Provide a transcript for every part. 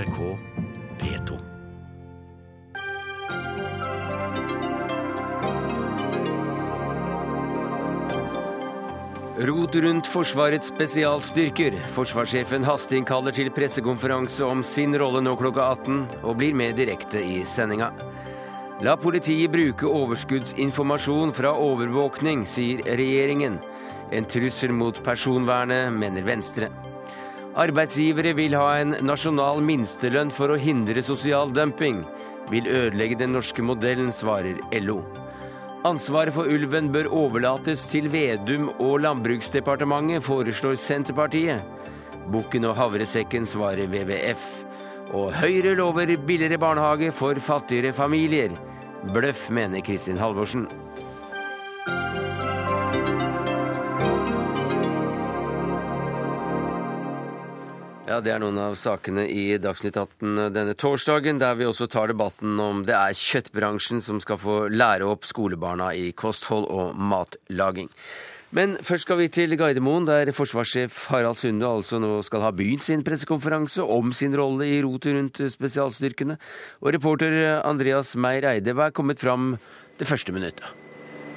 NRK P2. Rot rundt Forsvarets spesialstyrker. Forsvarssjefen hasteinnkaller til pressekonferanse om sin rolle nå klokka 18, og blir med direkte i sendinga. La politiet bruke overskuddsinformasjon fra overvåkning, sier regjeringen. En trussel mot personvernet, mener Venstre. Arbeidsgivere vil ha en nasjonal minstelønn for å hindre sosial dumping. Vil ødelegge den norske modellen, svarer LO. Ansvaret for ulven bør overlates til Vedum og Landbruksdepartementet, foreslår Senterpartiet. Bukken og havresekken svarer WWF. Og Høyre lover billigere barnehage for fattigere familier. Bløff, mener Kristin Halvorsen. Ja, Det er noen av sakene i Dagsnytt 18 denne torsdagen, der vi også tar debatten om det er kjøttbransjen som skal få lære opp skolebarna i kosthold og matlaging. Men først skal vi til Gardermoen, der forsvarssjef Harald Sunde altså nå skal ha begynt sin pressekonferanse om sin rolle i rotet rundt spesialstyrkene. Og reporter Andreas Meyer Eide, hva er kommet fram det første minuttet?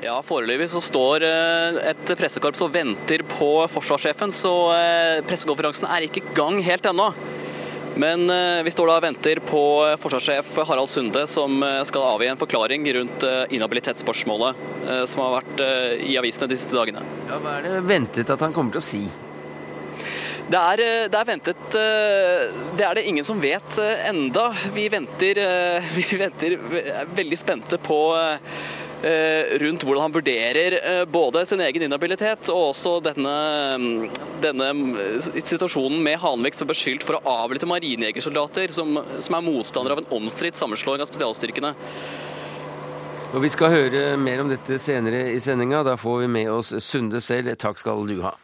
Ja, Foreløpig så står eh, et pressekorps og venter på forsvarssjefen, så eh, pressekonferansen er ikke i gang helt ennå. Men eh, vi står da og venter på forsvarssjef Harald Sunde, som skal avgi en forklaring rundt inhabilitetsspørsmålet som har vært i avisene de siste dagene. Ja, Hva er det ventet at han kommer til å si? Det er, det er, ventet Det er det ingen som vet enda. Vi venter, vi venter er veldig spente på rundt hvordan han vurderer eh, både sin egen inhabilitet og også denne, denne situasjonen med Hanvik som er beskyldt for å avlytte marinejegersoldater, som, som er motstandere av en omstridt sammenslåing av spesialstyrkene. Og Vi skal høre mer om dette senere i sendinga. Da får vi med oss Sunde selv. Takk skal du ha.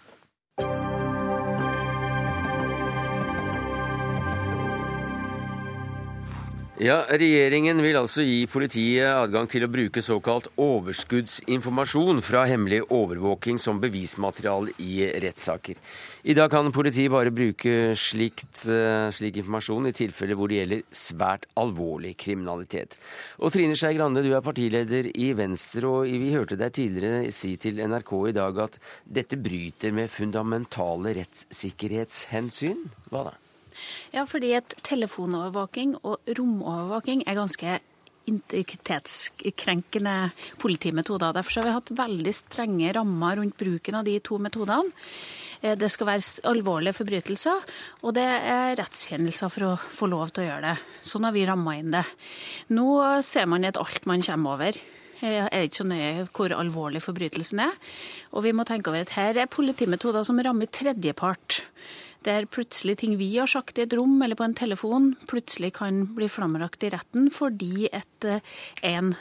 Ja, Regjeringen vil altså gi politiet adgang til å bruke såkalt overskuddsinformasjon fra hemmelig overvåking som bevismateriale i rettssaker. I dag kan politiet bare bruke slikt, eh, slik informasjon i tilfeller hvor det gjelder svært alvorlig kriminalitet. Og Trine Skei Grande, du er partileder i Venstre, og vi hørte deg tidligere si til NRK i dag at dette bryter med fundamentale rettssikkerhetshensyn. Hva da? Ja, fordi at telefonovervåking og romovervåking er ganske integritetskrenkende politimetoder. Derfor har vi hatt veldig strenge rammer rundt bruken av de to metodene. Eh, det skal være alvorlige forbrytelser, og det er rettskjennelser for å få lov til å gjøre det. Sånn har vi ramma inn det. Nå ser man at alt man kommer over eh, er ikke så nøye hvor alvorlig forbrytelsen er. Og vi må tenke over at her er politimetoder som rammer tredjepart der plutselig ting vi har sagt i et rom eller på en telefon, plutselig kan bli flammerakt i retten fordi et, eh, en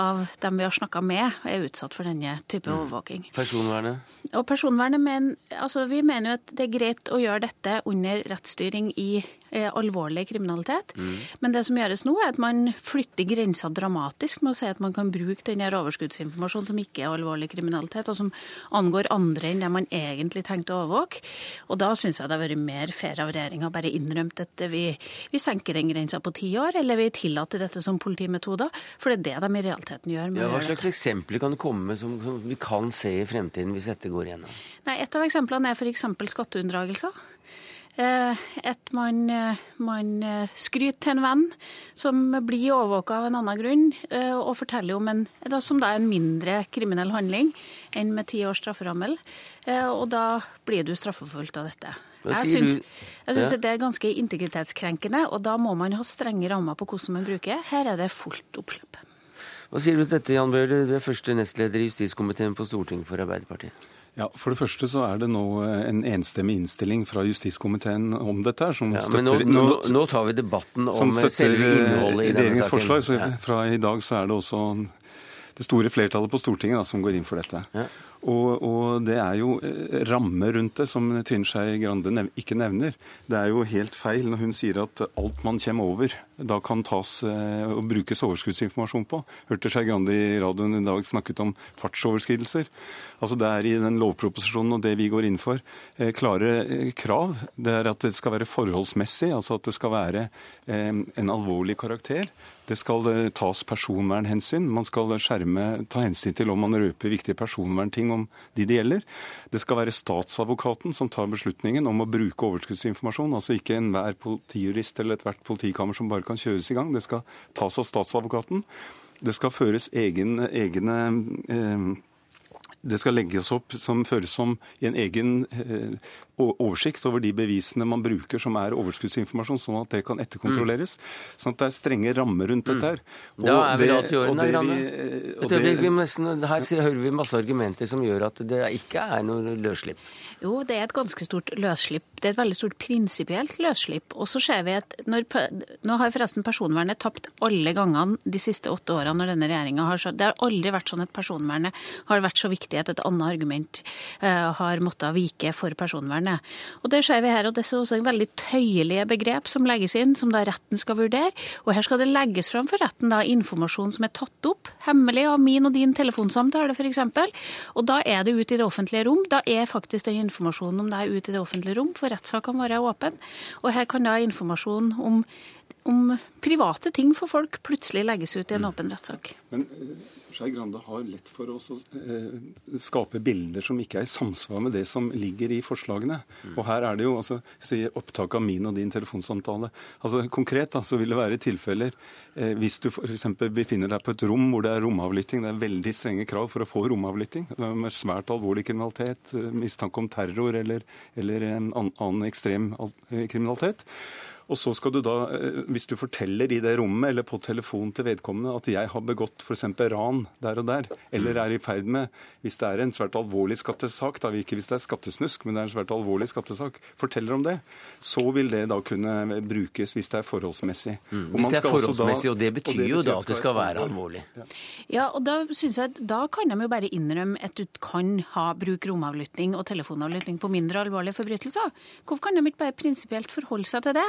av dem vi har snakka med, er utsatt for denne type mm. overvåking. Personvernet? Og personvernet, men altså, Vi mener jo at det er greit å gjøre dette under rettsstyring i alvorlig kriminalitet. Mm. Men det som gjøres nå, er at man flytter grensa dramatisk med å si at man kan bruke denne overskuddsinformasjonen som ikke er alvorlig kriminalitet, og som angår andre enn det man egentlig tenkte å overvåke. Og da syns jeg det har vært mer fair av regjeringa bare innrømt at vi, vi senker den grensa på ti år, eller vi tillater dette som politimetoder. For det er det de i realiteten gjør. Ja, hva slags eksempler kan du komme med som, som vi kan se i fremtiden hvis dette går igjennom? Nei, Et av eksemplene er f.eks. skatteunndragelser. Eh, at man, eh, man, eh, skryter til en venn som blir overvåka av en annen grunn, og forteller om en som da er en mindre kriminell handling enn med ti års strafferammel. Og da blir du straffeforfulgt av dette. Jeg syns, jeg syns ja. det er ganske integritetskrenkende, og da må man ha strenge rammer på hvordan man bruker. Her er det fullt oppløp. Hva sier du til dette, Jan Bøhler, du er første nestleder i justiskomiteen på Stortinget for Arbeiderpartiet? Ja, For det første så er det nå en enstemmig innstilling fra justiskomiteen om dette. som ja, støtter, men nå, nå, nå, tar vi debatten om selve innholdet i denne saken. Forslag, så ja. Fra i dag så er det også det store flertallet på Stortinget da, som går inn for dette. Ja. Og, og, det er jo rammer rundt det som Trine Skei Grande nev ikke nevner. Det er jo helt feil når hun sier at alt man kommer over, da kan tas eh, og brukes overskuddsinformasjon på. Hørte Skei Grande i radioen i dag snakket om fartsoverskridelser. Altså Det er i den lovproposisjonen og det vi går inn for, eh, klare eh, krav. Det er at det skal være forholdsmessig, altså at det skal være eh, en alvorlig karakter. Det skal eh, tas personvernhensyn. Man skal skjerme, ta hensyn til om man røper viktige personvernting om de det gjelder. Det skal være statsadvokaten som tar beslutningen om å bruke overskuddsinformasjon. Altså ikke enhver politijurist eller ethvert politikammer som bare kan kjøres i gang. Det skal tas av statsadvokaten. Det skal føres egen, egne eh, det skal legges opp som føres som i en egen eh, oversikt over de bevisene man bruker som er overskuddsinformasjon, sånn at det kan etterkontrolleres. Mm. Sånn at det er strenge rammer rundt dette her. Og da er vi da til orden, Her hører vi masse argumenter som gjør at det ikke er noe løsslipp. Jo, det er et ganske stort løsslipp. Det er et veldig stort prinsipielt løsslipp. Og så ser vi at når, Nå har forresten personvernet tapt alle gangene de siste åtte årene når denne regjeringa har Det har aldri vært sånn at personvernet har vært så viktig at et annet argument uh, har måttet vike for personvernet. Og det ser vi her, og det er også en veldig tøyelige begrep som legges inn, som da retten skal vurdere. Og her skal det legges fram for retten da informasjon som er tatt opp, hemmelig av min og din telefonsamtale f.eks. Og da er det ute i det offentlige rom. Da er faktisk den informasjonen om deg ut i det offentlige rom, for rettssak kan være åpen. Og her kan da informasjon om, om private ting for folk plutselig legges ut i en åpen rettssak. Men Skei Grande har lett for oss å eh, skape bilder som ikke er i samsvar med det som ligger i forslagene. Mm. Og her er det jo altså, opptak av min og din telefonsamtale. Altså Konkret da, så vil det være tilfeller eh, hvis du f.eks. befinner deg på et rom hvor det er romavlytting. Det er veldig strenge krav for å få romavlytting. Med svært alvorlig kriminalitet, eh, mistanke om terror eller, eller en annen ekstrem eh, kriminalitet. Og så skal du da, eh, hvis du forteller i det rommet eller på telefon til vedkommende at jeg har begått f.eks. ran der og der, eller er i ferd med, hvis det er en svært alvorlig skattesak, da ikke hvis det er skattesnusk, men det er en svært alvorlig skattesak, forteller om det, så vil det da kunne brukes hvis det er forholdsmessig. Mm. Hvis det er forholdsmessig, og det betyr, og det betyr jo da at det skal være alvorlig. Ja, ja og da synes jeg at da kan de jo bare innrømme at du kan ha bruk romavlytting og telefonavlytting på mindre alvorlige forbrytelser. Hvorfor kan de ikke bare prinsipielt forholde seg til det?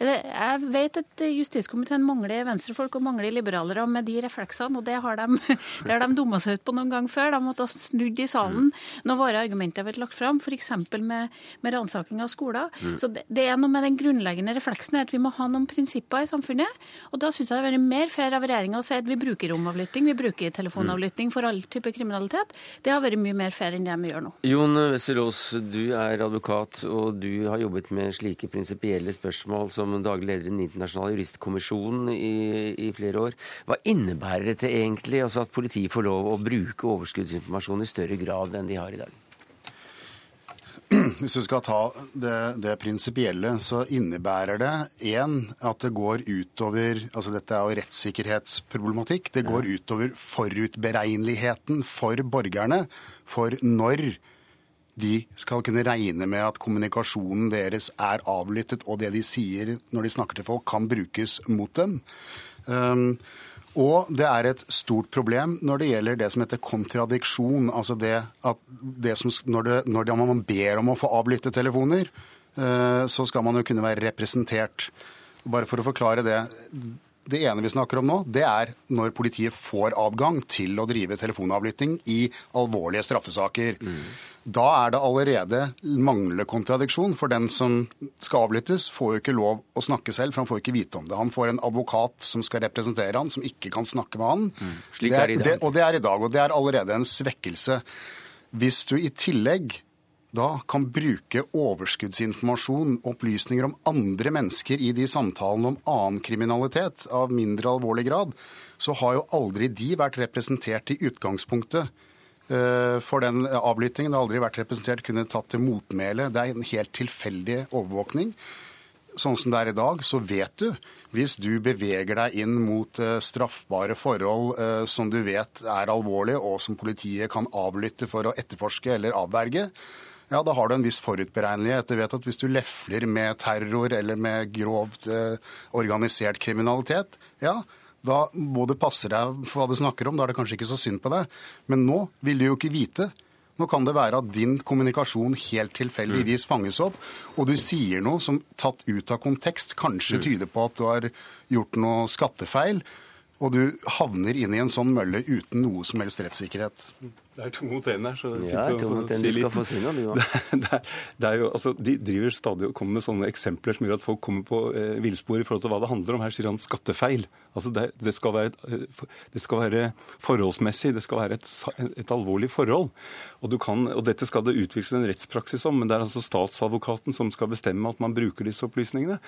Jeg vet at justiskomiteen mangler venstrefolk og mangler liberalere med de refleksene, og det har de, det har de dumma seg ut på noen gang før. De måtte ha snudd i salen når våre argumenter har blitt lagt fram, f.eks. med, med ransaking av skoler. Mm. Så det, det, er noe med den grunnleggende refleksen at vi må ha noen prinsipper i samfunnet. Og da syns jeg det er vært mer fair av regjeringa å si at vi bruker romavlytting, vi bruker telefonavlytting for all type kriminalitet. Det har vært mye mer fair enn det vi gjør nå. Jon Wesselås, du er advokat, og du har jobbet med slike prinsipielle spørsmål som daglig leder i Den internasjonale juristkommisjonen i, i, flere år. Hva innebærer dette egentlig, altså at politiet får lov å bruke overskuddsinformasjon i større grad enn de har i dag? Hvis du skal ta det, det prinsipielle, så innebærer det én at det går utover altså Dette er jo rettssikkerhetsproblematikk. Det går utover forutberegneligheten for borgerne for når de skal kunne regne med at kommunikasjonen deres er avlyttet, og det de sier når de snakker til folk, kan brukes mot dem. Um, og det er et stort problem når det gjelder det som heter kontradiksjon. Altså det at det som, når, det, når man ber om å få avlytte telefoner, uh, så skal man jo kunne være representert. Bare for å forklare det. Det ene vi snakker om nå, det er når politiet får adgang til å drive telefonavlytting i alvorlige straffesaker. Mm. Da er det allerede manglende kontradiksjon, for den som skal avlyttes, får jo ikke lov å snakke selv, for han får ikke vite om det. Han får en advokat som skal representere han, som ikke kan snakke med han. Mm. Slik er det i dag. Det, og det er i dag, og det er allerede en svekkelse. Hvis du i tillegg da kan bruke overskuddsinformasjon, opplysninger om andre mennesker i de samtalene om annen kriminalitet av mindre alvorlig grad, så har jo aldri de vært representert i utgangspunktet for den avlyttingen. Det har aldri vært representert, kunne tatt til motmæle. Det er en helt tilfeldig overvåkning. Sånn som det er i dag, så vet du hvis du beveger deg inn mot uh, straffbare forhold uh, som du vet er alvorlige, og som politiet kan avlytte for å etterforske eller avverge, ja, da har du en viss forutberegnelighet. Du vet at hvis du lefler med terror eller med grovt eh, organisert kriminalitet, ja, da må du passe deg for hva du snakker om. Da er det kanskje ikke så synd på deg. Men nå vil du jo ikke vite Nå kan det være at din kommunikasjon helt tilfeldigvis fanges opp, og du sier noe som tatt ut av kontekst kanskje tyder på at du har gjort noe skattefeil, og du havner inn i en sånn mølle uten noe som helst rettssikkerhet. Det er to mot én her, så det er Ja, fint å en. si litt. få si noe, du ja. Det, er- det er jo, altså, de driver stadig og kommer med sånne eksempler som gjør at folk kommer på eh, villspor i forhold til hva det handler om. Her sier han skattefeil. Altså, det, det, skal være, eh, det skal være forholdsmessig, det skal være et, et alvorlig forhold. Og, du kan, og dette skal det utvikles en rettspraksis om, men det er altså statsadvokaten som skal bestemme at man bruker disse opplysningene.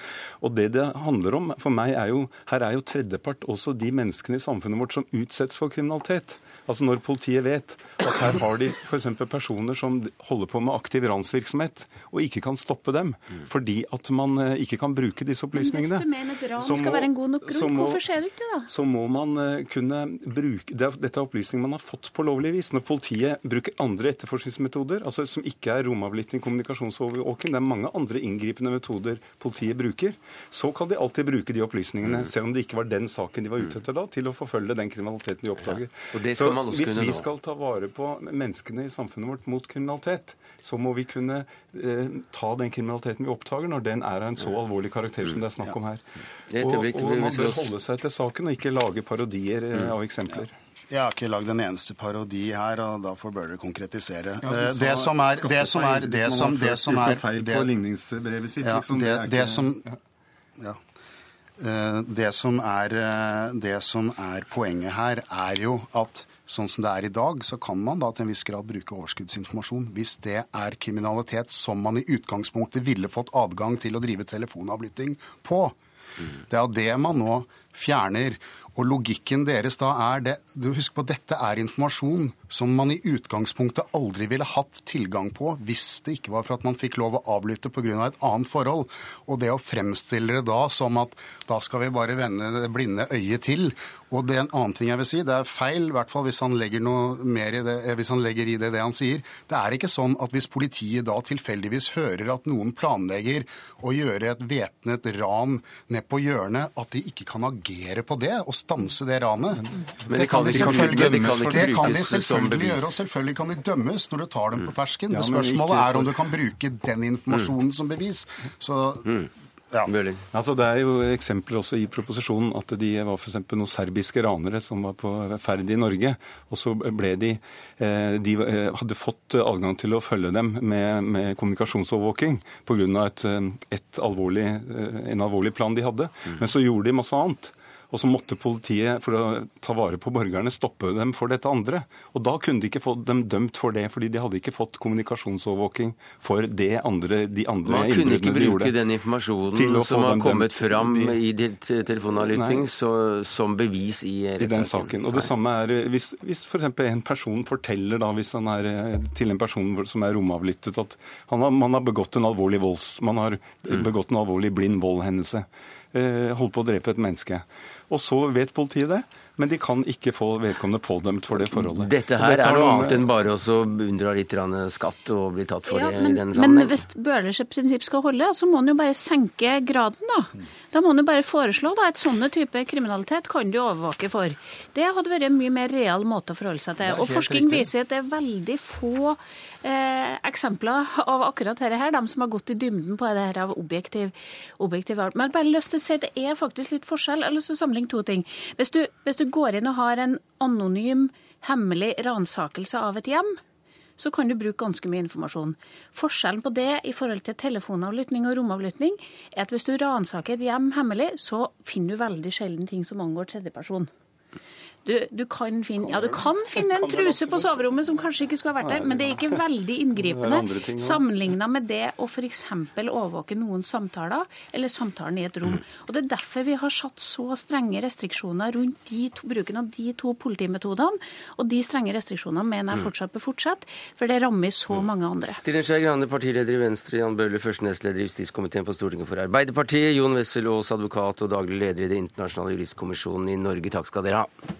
Og det det handler om for meg er jo, her er jo tredjepart også de menneskene i samfunnet vårt som utsettes for kriminalitet. Altså Når politiet vet at her har de f.eks. personer som holder på med aktiv ransvirksomhet, og ikke kan stoppe dem fordi at man eh, ikke kan bruke disse opplysningene Hvis du mener at ran så skal må- være en god nok grunn, må- hvorfor skjer det ikke da? så må man eh, kunne bruke det Dette er opplysninger man har fått på lovlig vis. Når politiet bruker andre etterforskningsmetoder, altså som ikke er romavlytting, kommunikasjonsovervåking, det er mange andre inngripende metoder politiet bruker, så kan de alltid bruke de opplysningene, selv om det ikke var den saken de var ute etter da, til å forfølge den kriminaliteten de oppdager. Og det skal så man også hvis kunne vi nå. skal ta vare på menneskene i samfunnet vårt mot kriminalitet, så må vi kunne eh, ta den kriminaliteten vi oppdager, når den er av en så alvorlig karakter som det er snakk om her. Og, og man bør holde seg til saken og ikke lage parodier eh, av eksempler. Jeg har ikke lagd en eneste parodi her, og derfor bør dere konkretisere. Ja, Eh, det som er det som er det som, det som er det-. Ja, det, er som ja. ja. Eh, Det som, er, det som er poenget her, er jo at sånn som det er i dag, så kan man da til en viss grad bruke overskuddsinformasjon hvis det er kriminalitet som man i utgangspunktet ville fått adgang til å drive telefonavlytting på. Det er det man nå fjerner. Og logikken deres da er det du Husk på, dette er informasjon som man i utgangspunktet aldri ville hatt tilgang på hvis det ikke var for at man fikk lov å avlytte pga. et annet forhold. Og det å fremstille det da som at da skal vi bare vende det blinde øyet til. Og det er en annen ting jeg vil si, det er feil, i hvert fall hvis han legger noe mer i det, eh, hvis han legger i det det han sier. Det er ikke sånn at hvis politiet da tilfeldigvis hører at noen planlegger å gjøre et væpnet ran ned på hjørnet, at de ikke kan agere på det og stanse det ranet. Men det kan de selvfølgelig kan ikke det kan de selvfølgelig gjøre, og selvfølgelig kan de dømmes når du tar dem på fersken. Ja, Det spørsmålet ikke er om du kan bruke den informasjonen som bevis. Så ja. Altså, det er jo eksempler også i proposisjonen at de var f.eks. noen serbiske ranere som var på ferd i Norge. Og så ble de eh, De eh, hadde fått adgang til å følge dem med, med kommunikasjonsovervåking pga. Et, eh, et alvorlig, en alvorlig plan de hadde. Men så gjorde de masse annet. Og så måtte politiet, for å ta vare på borgerne, stoppe dem for dette andre. Og da kunne de ikke få dem dømt for det, fordi de hadde ikke fått kommunikasjonsovervåking for det andre, de andre Man kunne ikke innbruddene de bruke gjorde. den informasjonen som har kommet dømt. fram De- i telefonavlytting, som bevis i rettssaken. i den saken. Og det samme er eh, hvis, hvis f.eks. en person forteller da, hvis han er eh, til en person som er romavlyttet at han har, man har begått en alvorlig volds... Man har Mm. begått en alvorlig blind voldhendelse. Eh, holdt på å drepe et menneske. Og så vet politiet det, men de kan ikke få vedkommende pådømt for det forholdet. Dette her dette er noe annet enn bare å unndra litt skatt og bli tatt for Ja, det i men, men hvis Bøhlers prinsipp skal holde, så må han jo bare senke graden, da. Da må du bare foreslå da, at sånne type kriminalitet kan du overvåke for. Det hadde vært en mye mer real måte å forholde seg til. Og forskning viser at det er veldig få eh, eksempler av akkurat dette her, de som har gått i dybden på det her av objektiv, objektiv art. Men jeg har bare lyst til å si at det er faktisk litt forskjell. Jeg har lyst til å sammenligne to ting. Hvis du, hvis du går inn og har en anonym, hemmelig ransakelse av et hjem, så kan du bruke ganske mye informasjon. Forskjellen på det i forhold til telefonavlytting og romavlytting er at hvis du ransaker et hjem hemmelig, så finner du veldig sjelden ting som angår tredjeperson. Du, du, kan finne, ja, du kan finne en truse på soverommet som kanskje ikke skulle ha vært der, men det er ikke veldig inngripende sammenligna med det å f.eks. overvåke noens samtaler, eller samtalen i et rom. Og Det er derfor vi har satt så strenge restriksjoner rundt de to, bruken av de to politimetodene. Og de strenge restriksjonene mener jeg fortsatt bør fortsette, for det rammer så mange andre. Trine Skei Grande, partileder i Venstre, Jan Bøhler, første nestleder i justiskomiteen på Stortinget for Arbeiderpartiet, Jon Wessel Aas, advokat og daglig leder i Det internasjonale juristkommisjonen i Norge. Takk skal dere ha.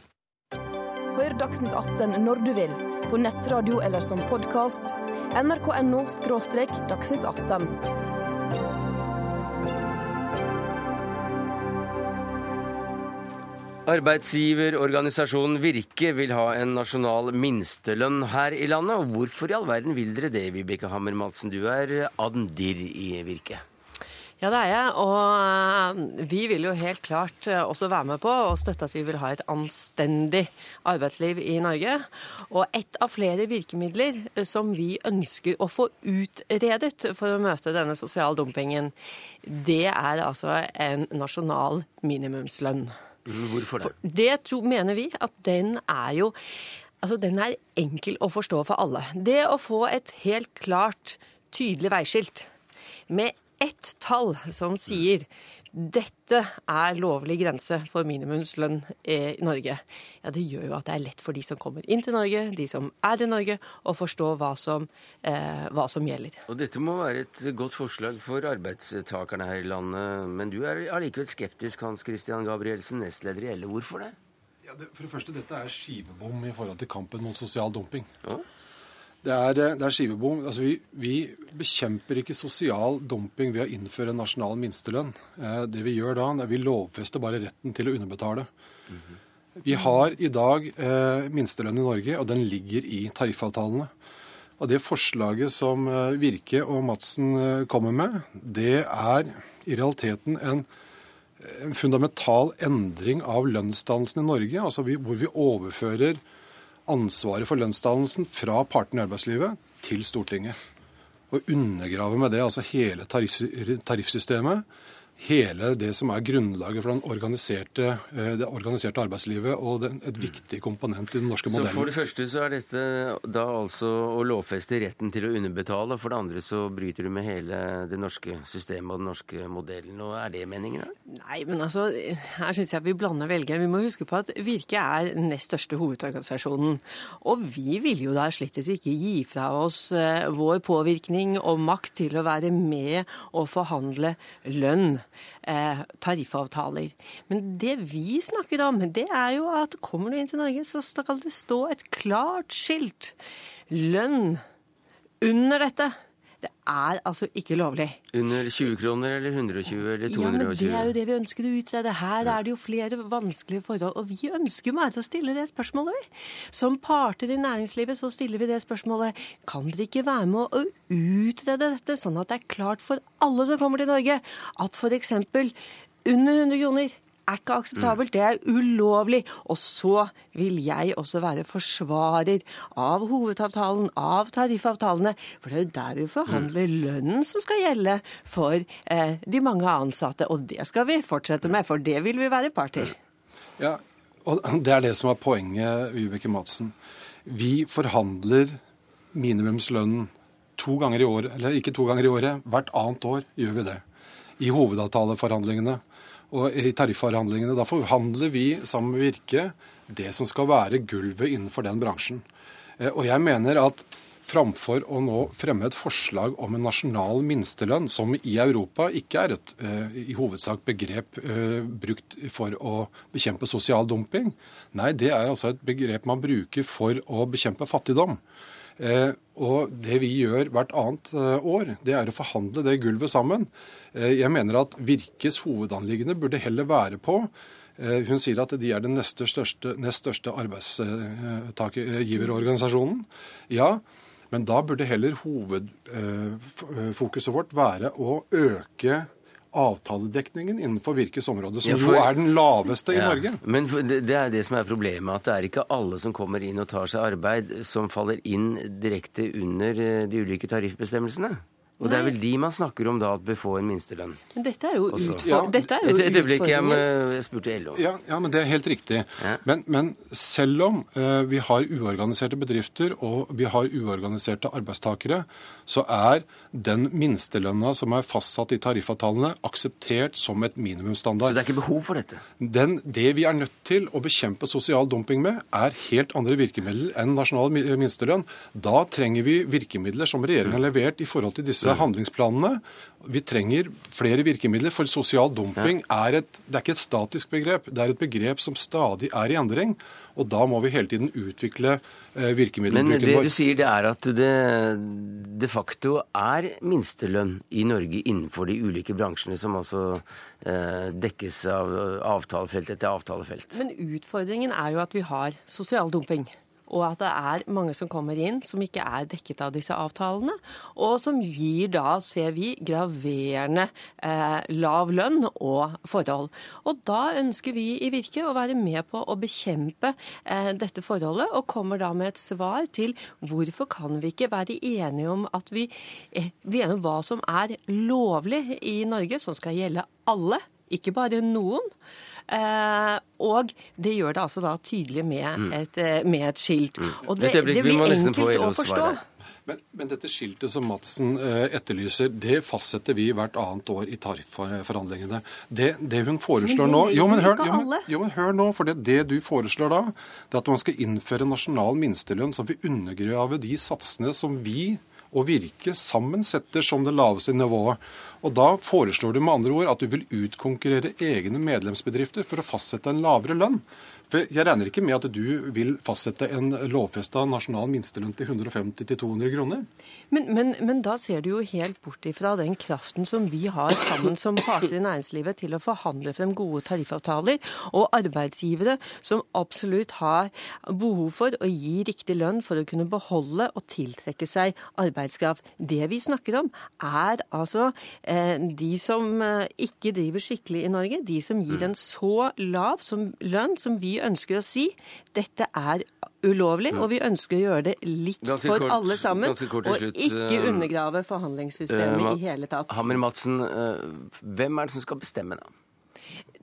Dagsnytt 18 når du vil, på nettradio eller som podkast. nrk.no – dagsnytt 18. Arbeidsgiverorganisasjonen Virke vil ha en nasjonal minstelønn her i landet. Hvorfor i all verden vil dere det, Vibeke Hammer-Madsen? Du er adndir i Virke. Ja, det er jeg. Og eh, vi vil jo helt klart eh, også være med på og støtte at vi vil ha et anstendig arbeidsliv i Norge. Og et av flere virkemidler eh, som vi ønsker å få utredet for å møte denne sosiale dumpingen, det er altså en nasjonal minimumslønn. Mm, hvorfor det? For det tror, mener vi at den er jo Altså, den er enkel å forstå for alle. Det å få et helt klart, tydelig veiskilt med ett tall som sier dette er lovlig grense for minimumslønn i Norge, ja, det gjør jo at det er lett for de som kommer inn til Norge, de som er i Norge, å forstå hva som, eh, hva som gjelder. Og dette må være et godt forslag for arbeidstakerne her i landet, men du er allikevel skeptisk, Hans Christian Gabrielsen, nestleder i LO. Hvorfor det? Ja, det, for det første, Dette er skivebom i forhold til kampen mot sosial dumping. Ja. Det er, eh, det er skivebom. Altså, vi, vi bekjemper ikke sosial dumping ved å innføre en nasjonal minstelønn. Eh, det vi gjør da, er at vi lovfester bare retten til å underbetale. Vi har i dag eh, minstelønn i Norge, og den ligger i tariffavtalene. Og Det forslaget som Virke og Madsen kommer med, det er i realiteten en, en fundamental endring av lønnsdannelsen i Norge. altså vi, Hvor vi overfører ansvaret for lønnsdannelsen fra partene i arbeidslivet til Stortinget. Og undergrave med det altså hele tariff, tariffsystemet. Hele det som er grunnlaget for den organiserte, eh, det organiserte arbeidslivet og den, et viktig komponent i den norske modellen. Så for det første så er dette da altså å lovfeste retten til å underbetale, og for det andre så bryter du med hele det norske systemet og den norske modellen. Og er det meningen? da? Nei, men altså, her syns jeg vi blander velgere. Vi må huske på at Virke er den nest største hovedorganisasjonen. Og vi vil jo da slettes ikke gi fra oss eh, vår påvirkning og makt til å være med og forhandle lønn. Eh, tariffavtaler. Men det vi snakker om, det er jo at kommer du inn til Norge, så skal det stå et klart skilt. Lønn under dette. Det er altså ikke lovlig. Under 20 kroner eller 120 eller 220? Ja, men det er jo det vi ønsker å utrede. Her er det jo flere vanskelige forhold. Og vi ønsker jo bare å stille det spørsmålet. Som parter i næringslivet så stiller vi det spørsmålet. Kan dere ikke være med å utrede dette, sånn at det er klart for alle som kommer til Norge, at f.eks. under 100 kroner er ikke akseptabelt, det er ulovlig. Og så vil jeg også være forsvarer av hovedavtalen, av tariffavtalene. For det er jo der vi forhandler lønnen som skal gjelde for eh, de mange ansatte. Og det skal vi fortsette med, for det vil vi være part til. Ja, og Det er det som er poenget, Vibeke Madsen. Vi forhandler minimumslønnen to ganger i året, eller ikke to ganger i året, hvert annet år gjør vi det. I hovedavtaleforhandlingene og i tarifforhandlingene. Da forhandler vi sammen med Virke det som skal være gulvet innenfor den bransjen. Eh, Og jeg mener at framfor å nå fremme et forslag om en nasjonal minstelønn, som i Europa ikke er et eh, i hovedsak begrep eh, brukt for å bekjempe sosial dumping. Nei, det er altså et begrep man bruker for å bekjempe fattigdom. Eh, og det vi gjør hvert annet eh, år, det er å forhandle det gulvet sammen. Eh, jeg mener at Virkes hovedanliggende burde heller være på Hun sier at de er den neste største, nest største arbeidsgiverorganisasjonen. Ja, men da burde heller hovedfokuset vårt være å øke avtaledekningen innenfor Virkes område, som Ja, for- jo er den laveste i Norge. Men det det er det som er problemet, at det er ikke alle som kommer inn og tar seg arbeid, som faller inn direkte under eh, de ulike tariffbestemmelsene. Og det er vel de man snakker om da at bør få en minstelønn. Men dette er jo, utfor Ja, dette er jo Et, et øyeblikk, jeg, jeg spurte LO. Ja, ja, men det er helt riktig. Ja. Men, men selv om uh, vi har uorganiserte bedrifter og vi har uorganiserte arbeidstakere, så er den minstelønna som er fastsatt i tariffavtalene, akseptert som et Så det er ikke behov for dette? Den, det vi er nødt til å bekjempe sosial dumping med, er helt andre virkemidler enn nasjonal minstelønn. Da trenger vi virkemidler som regjeringen har levert i forhold til disse disse handlingsplanene. Vi trenger flere virkemidler, for sosial dumping er, et, det er ikke et statisk begrep. Det er et begrep som stadig er i endring. Og da må vi hele tiden utvikle virkemiddelbruken vår. Men det vår. du sier, det er at det de facto er minstelønn i Norge innenfor de ulike bransjene som altså eh, dekkes av avtalefelt etter avtalefelt. Men utfordringen er jo at vi har sosial dumping. Og at det er mange som kommer inn som ikke er dekket av disse avtalene. Og som gir da, ser vi, graverende eh, lav lønn og forhold. Og da ønsker vi i Virke å være med på å bekjempe eh, dette forholdet, og kommer da med et svar til hvorfor kan vi ikke være enige om at vi eh, blir enige om hva som er lovlig i Norge, som skal gjelde alle, ikke bare noen. Eh, og det gjør det altså da tydelig med et, eh, med et skilt. Og det, det blir enkelt å forstå. Men, men dette skiltet som Madsen eh, etterlyser, det fastsetter vi hvert annet år i tarifforhandlingene. Det, det hun foreslår nå jo men, hør, jo, men, jo, men hør nå, for det, det du foreslår da, det er at man skal innføre nasjonal minstelønn som vil undergrave de satsene som vi og Virke sammen setter som det laveste nivået. Og Da foreslår du med andre ord at du vil utkonkurrere egne medlemsbedrifter for å fastsette en lavere lønn. For Jeg regner ikke med at du vil fastsette en lovfesta nasjonal minstelønn til 150-200 kroner. Men, men, men da ser du jo helt bort ifra den kraften som vi har sammen som parter i næringslivet til å forhandle frem gode tariffavtaler, og arbeidsgivere som absolutt har behov for å gi riktig lønn for å kunne beholde og tiltrekke seg arbeidskraft. Det vi snakker om, er altså eh, de som eh, ikke driver skikkelig i Norge, de som gir en så lav som lønn som vi ønsker å si dette er ulovlig, og vi ønsker å gjøre det likt Ganske for kort- alle sammen, kort og ikke eh, undergrave forhandlingssystemet uh, i hele tatt. Hammer Madsen, uh, hvem er det som skal bestemme, da?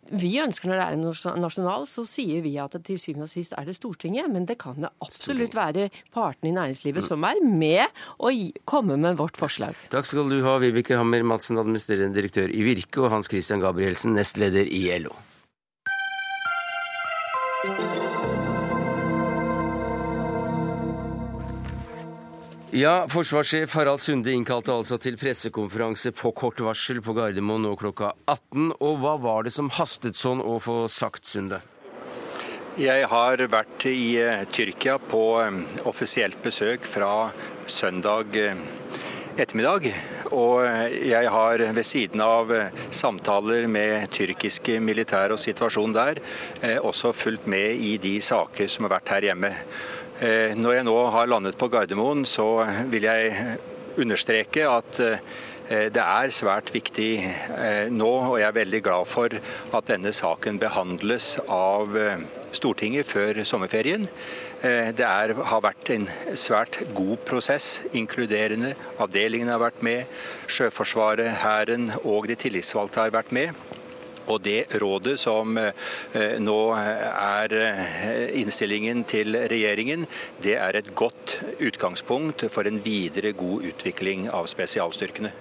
Vi ønsker når det er en nasjonal, så sier vi at det til syvende og sist er det Stortinget, men det kan det absolutt være partene i næringslivet som er med og komme med vårt forslag. Takk skal du ha, Vibeke Hammer Madsen, administrerende direktør i Virke, og Hans Christian Gabrielsen, nestleder i LO. Ja, forsvarssjef Harald Sunde innkalte altså til pressekonferanse på kort varsel på Gardermoen nå klokka 18. Og hva var det som hastet sånn å få sagt, Sunde? Jeg har vært i eh, Tyrkia på eh, offisielt besøk fra søndag eh, ettermiddag. Og eh, jeg har ved siden av eh, samtaler med tyrkiske militære og situasjonen der, eh, også fulgt med i de saker som har vært her hjemme. Når jeg nå har landet på Gardermoen, så vil jeg understreke at det er svært viktig eh, nå, og jeg er veldig glad for at denne saken behandles av eh, Stortinget før sommerferien. Eh, Det er, har vært en svært god prosess, inkluderende. Avdelingen har vært med, Sjøforsvaret, Hæren og de tillitsvalgte har vært med. Og det rådet som eh, nå er eh, innstillingen til regjeringen, det er et godt utgangspunkt for en videre god utvikling av spesialstyrkene.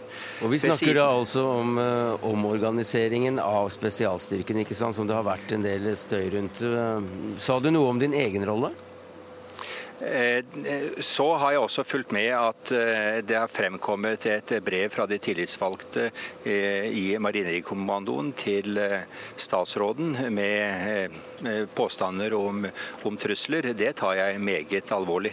Og Vi snakker da altså om eh, omorganiseringen av spesialstyrkene, ikke sant, som det har vært en del støy rundt. Sa du noe om din egen rolle? Eh, Så har jeg også fulgt med at eh, det har fremkommet et brev fra de tillitsvalgte eh, i Marinejegerkommandoen til eh, statsråden med eh, påstander om, om trusler. Det tar jeg meget alvorlig.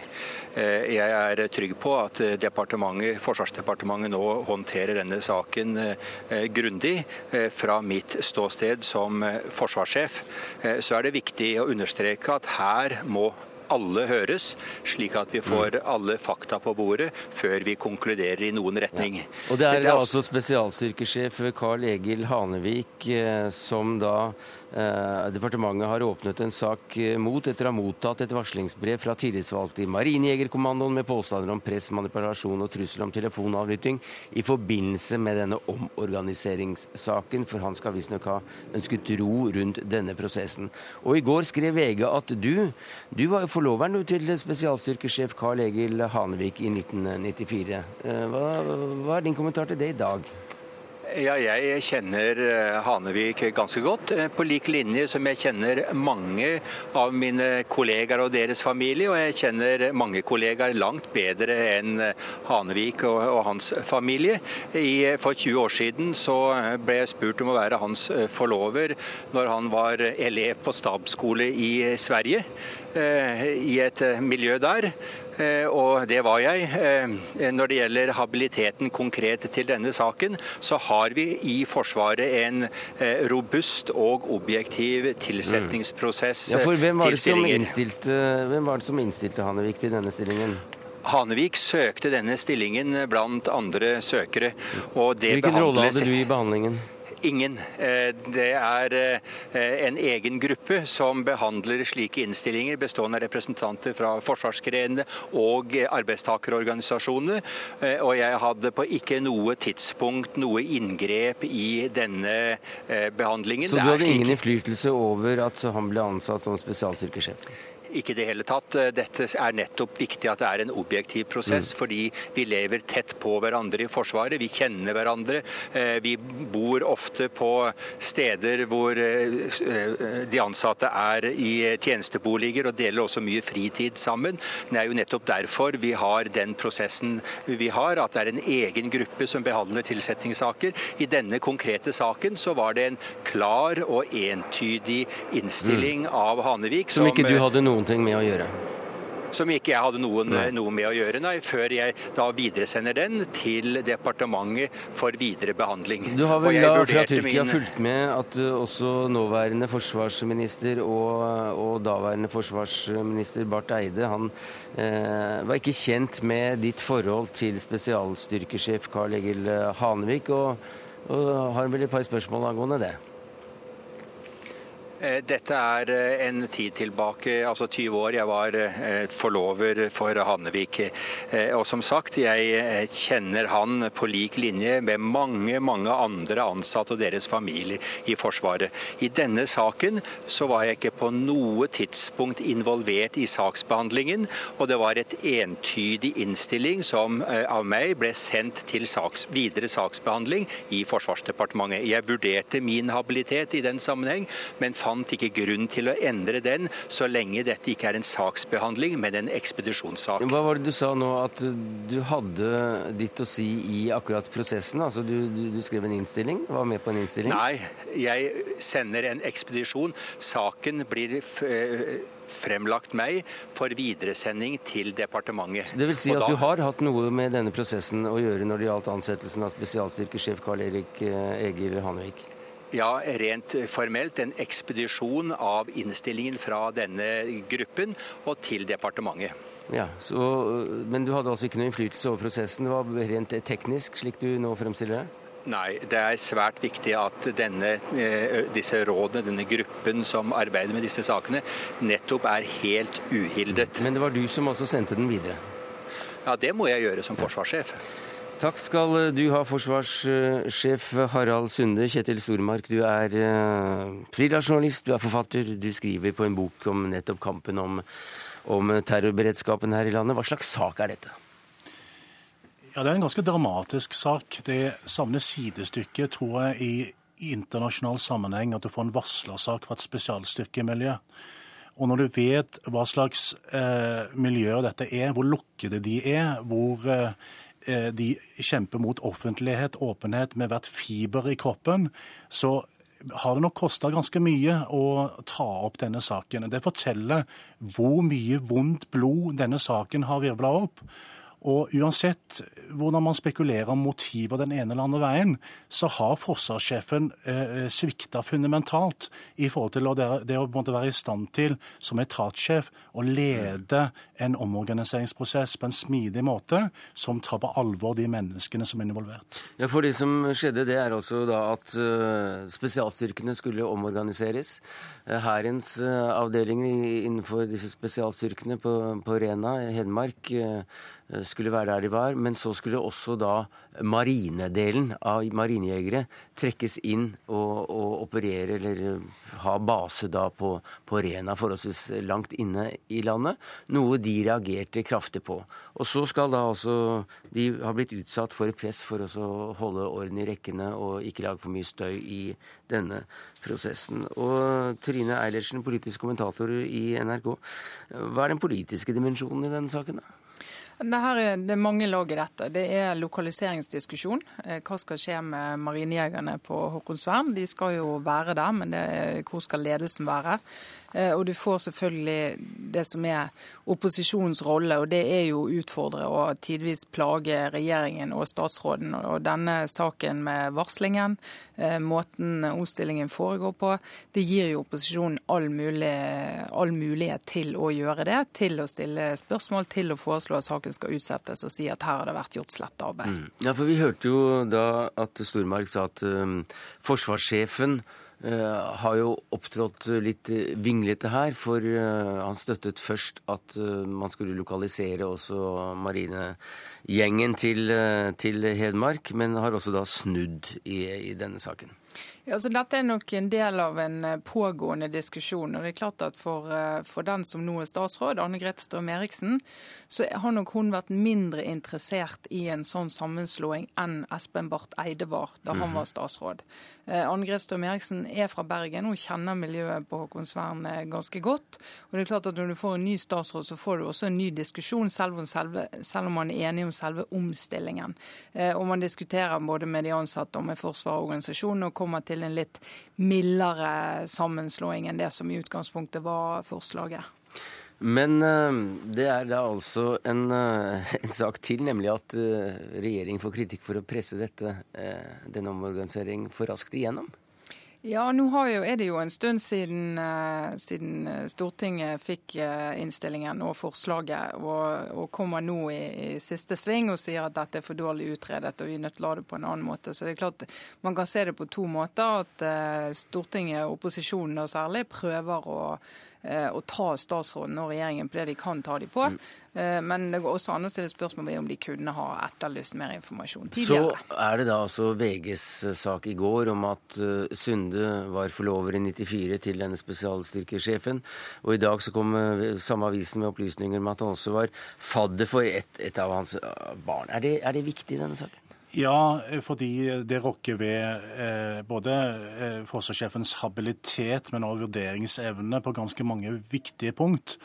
Eh, Jeg er trygg på at eh, Forsvarsdepartementet nå håndterer denne saken eh, grundig. Eh, Fra mitt ståsted som eh, forsvarssjef eh, så er det viktig å understreke at her må alle høres, slik at vi får alle fakta på bordet før vi konkluderer i noen retning. Og det er Dette da også- altså spesialstyrkesjef Carl Egil Hanevik eh, som da departementet har åpnet en sak eh, mot etter å ha mottatt et varslingsbrev fra tillitsvalgte i Marinejegerkommandoen med påstander om press, manipulasjon og trussel om telefonavlytting i forbindelse med denne omorganiseringssaken, for han skal visstnok ha ønsket ro rundt denne prosessen. Og i går skrev VG at du, du var jo forloveren til spesialstyrkesjef Carl Egil Hanevik i 1994. Eh, Hva, hva er din kommentar til det i dag? Ja, jeg kjenner eh, Hanevik ganske godt. eh, På lik linje som jeg kjenner mange av mine kollegaer og deres familie. Og jeg kjenner mange kollegaer langt bedre enn eh, Hanevik og, og hans familie. I, for 20 år siden så ble jeg spurt om å være hans forlover når han var elev på stabsskole i Sverige. Eh, I et eh, miljø der. Eh, Og det var jeg. Eh, Når det gjelder habiliteten konkret til denne saken, så har vi i Forsvaret en robust og objektiv tilsettingsprosess Ja, for hvem var, til innstilte, hvem var det som innstilte Hanevik til denne stillingen? Hanevik søkte denne stillingen blant andre søkere. og det Hvilken rolle hadde du i behandlingen? Ingen. Eh, Det er eh, en egen gruppe som behandler slike innstillinger, bestående av representanter fra forsvarsgrenene og arbeidstakerorganisasjonene. Eh, Og jeg hadde på ikke noe tidspunkt noe inngrep i denne eh, behandlingen. Så du hadde ingen innflytelse over at han ble ansatt som spesialstyrkesjef? Ikke i det hele tatt. Dette er nettopp viktig at det er en objektiv prosess, fordi vi lever tett på hverandre i Forsvaret. Vi kjenner hverandre. Eh, Vi bor ofte på steder hvor eh, de ansatte er i tjenesteboliger og deler også mye fritid sammen. Det er jo nettopp derfor vi har den prosessen vi har, at det er en egen gruppe som behandler tilsettingssaker. I denne konkrete saken så var det en klar og entydig innstilling av Hanevik. Som ikke du eh, hadde noen ting med å gjøre? som ikke jeg hadde noen, noe med å gjøre, nei, før jeg da videresender den til departementet for videre behandling. Du har vel da fra Tyrkia min- fulgt med at uh, også nåværende forsvarsminister og, og daværende forsvarsminister Barth Eide han eh, var ikke kjent med ditt forhold til spesialstyrkesjef Karl Egil eh, Hanevik, og, og har vel et par spørsmål angående det. Eh, Dette er eh, en tid tilbake, altså 20 år. Jeg var eh, forlover for Hannevik. Og som sagt, jeg kjenner han på lik linje med mange, mange andre ansatte og deres familier i Forsvaret. I denne saken så var jeg ikke på noe tidspunkt involvert i saksbehandlingen, og det var et entydig innstilling som av meg ble sendt til saks, videre saksbehandling i Forsvarsdepartementet. Jeg vurderte min habilitet i den sammenheng, men fant ikke grunn til å endre den så lenge dette ikke er en saksbehandling, men en ekspedisjonssak. Hva var det du sa nå, at du hadde ditt å si i akkurat prosessen? Altså du, du, du skrev en innstilling? Var med på en innstilling? Nei, jeg sender en ekspedisjon. Saken blir eh, fremlagt meg for videresending til departementet. Det vil si at da- du har hatt noe med denne prosessen å gjøre når det gjaldt ansettelsen av spesialstyrkesjef Karl Erik eh, Egil Hanevik? Ja, rent formelt en ekspedisjon av innstillingen fra denne gruppen og til departementet. Ja, så, Men du hadde altså ikke noe innflytelse over prosessen? Det var rent teknisk, slik du nå fremstiller det? Nei, det er svært viktig at denne, eh, disse rådene, denne gruppen som arbeider med disse sakene, nettopp er helt uhildet. Men det var du som også sendte den videre? Ja, det må jeg gjøre som forsvarssjef. Takk skal du ha, forsvarssjef Harald Sunde. Kjetil Stormark, du er eh, frilansjournalist, du er forfatter. Du skriver på en bok om nettopp kampen om, om terrorberedskapen her i landet. Hva slags sak er dette? Ja, Det er en ganske dramatisk sak. Det savner sidestykke, tror jeg, i, internasjonal sammenheng at du får en varslersak fra et spesialstyrkemiljø. Og når du vet hva slags eh, miljøer dette er, hvor lukkede de er, hvor eh, eh, de kjemper mot offentlighet, åpenhet med hvert fiber i kroppen, så har det nok kosta ganske mye å ta opp denne saken. Det forteller hvor mye vondt blod denne saken har virvla opp. Og uansett hvordan man spekulerer om motiver den ene eller andre veien, så har forsvarssjefen eh, svikta fundamentalt i forhold til det, å være i stand til, som etatssjef, å lede en omorganiseringsprosess på en smidig måte som tar på alvor de menneskene som er involvert. Ja, for Det som skjedde, det er altså da at eh, spesialstyrkene skulle omorganiseres. Eh, Hærens eh, avdelinger innenfor disse spesialstyrkene på, på Rena Hedmark skulle være der de var, men så skulle også da marinedelen av marinejegere trekkes inn og, og, operere eller ha base da på, på Rena, forholdsvis langt inne i landet. Noe de reagerte kraftig på. Og så skal da altså de har blitt utsatt for press for å holde orden i rekkene og ikke lage for mye støy i denne prosessen. Og Trine Eilertsen, politisk kommentator i NRK, hva er den politiske dimensjonen i denne saken? da? Det, er, det er mange lag i dette. Det er lokaliseringsdiskusjon. Eh, hva skal skje med marinejegerne på Håkonsvern? De skal jo være der, men er, hvor skal ledelsen være? Eh, og du får selvfølgelig det som er opposisjonens rolle, og det er jo å utfordre og tidvis plage regjeringen og statsråden. Og denne saken med varslingen, eh, måten omstillingen foregår på, det gir jo opposisjonen all, mulig, all mulighet til å gjøre det. Til å stille spørsmål, til å foreslå at saken skal utsettes og si at her har det vært gjort slett arbeid. Mm. Ja, for Vi hørte jo da at Stormark sa at um, forsvarssjefen Uh, har jo opptrådt litt vinglete her, for uh, han støttet først at uh, man skulle lokalisere også marinegjengen til, til Hedmark, men har også da snudd i, i denne saken. Ja, så Dette er nok en del av en eh, pågående diskusjon. og det er klart at For, eh, for den som nå er statsråd, Anne Grete Strøm Eriksen, så har nok hun vært mindre interessert i en sånn sammenslåing enn Espen Barth Eide var da han mhm. var statsråd. Eh, Anne Grete Strøm Eriksen er fra Bergen, hun kjenner miljøet på Håkonsvern ganske godt. og det er klart at Når du får en ny statsråd, så får du også en ny diskusjon, selv om, selve, selv om man er enig om selve omstillingen. Og man diskuterer både med de ansatte og med Forsvaret og organisasjonen og kommer til en litt mildere sammenslåing enn det som i utgangspunktet var forslaget. Men uh, det er da altså en, uh, en, sak til, nemlig at regjeringen får kritikk for å presse dette, denne omorganiseringen for raskt igjennom. Ja, nå jo, er det jo en stund siden, uh, siden Stortinget fikk uh, innstillingen og forslaget, og, og kommer nå i, i, siste sving og sier at dette er for dårlig utredet og vi er nødt til å la det på en annen måte. Så det er klart Man kan se det på to måter. At Stortinget, opposisjonen da særlig, prøver å Eh, å ta statsråden og regjeringen på det de kan ta dem på. Mm. Eh, men det går også an å stille spørsmål ved om de kunne ha etterlyst mer informasjon tidligere. Så er det da altså VGs eh, sak i går om at Sunde var forlover i 94 til denne spesialstyrkesjefen. Og i dag så kom samme avisen med opplysninger om at han også var fadder for et, et av hans barn. Er det, er det viktig i denne saken? Ja, fordi det rokker ved eh, både eh, forsvarssjefens habilitet, men også vurderingsevne på ganske mange viktige punkt.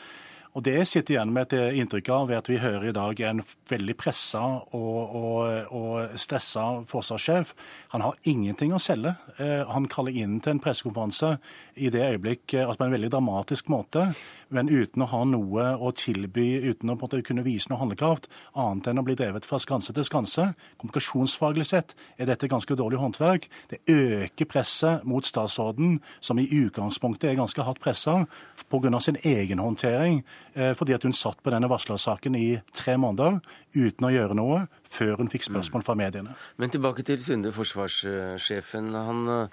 Og Det sitter igjen med et inntrykk av ved at vi hører i dag en veldig pressa og, og, og stressa forsvarssjef. Han har ingenting å selge. Eh, han kaller inn til en pressekonferanse i det øyeblikk eh, altså på en veldig dramatisk måte men uten å ha noe å tilby, uten å kunne vise noe handlekraft, annet enn å bli drevet fra skanse til skanse. Kommunikasjonsfaglig sett er dette ganske dårlig håndverk. Det øker presset mot statsråden, som i utgangspunktet er ganske hardt pressa pga. sin egen håndtering, fordi at hun satt på denne varslersaken i tre måneder uten å gjøre noe før hun fikk spørsmål fra mediene. Men tilbake til Sunde, forsvarssjefen. Han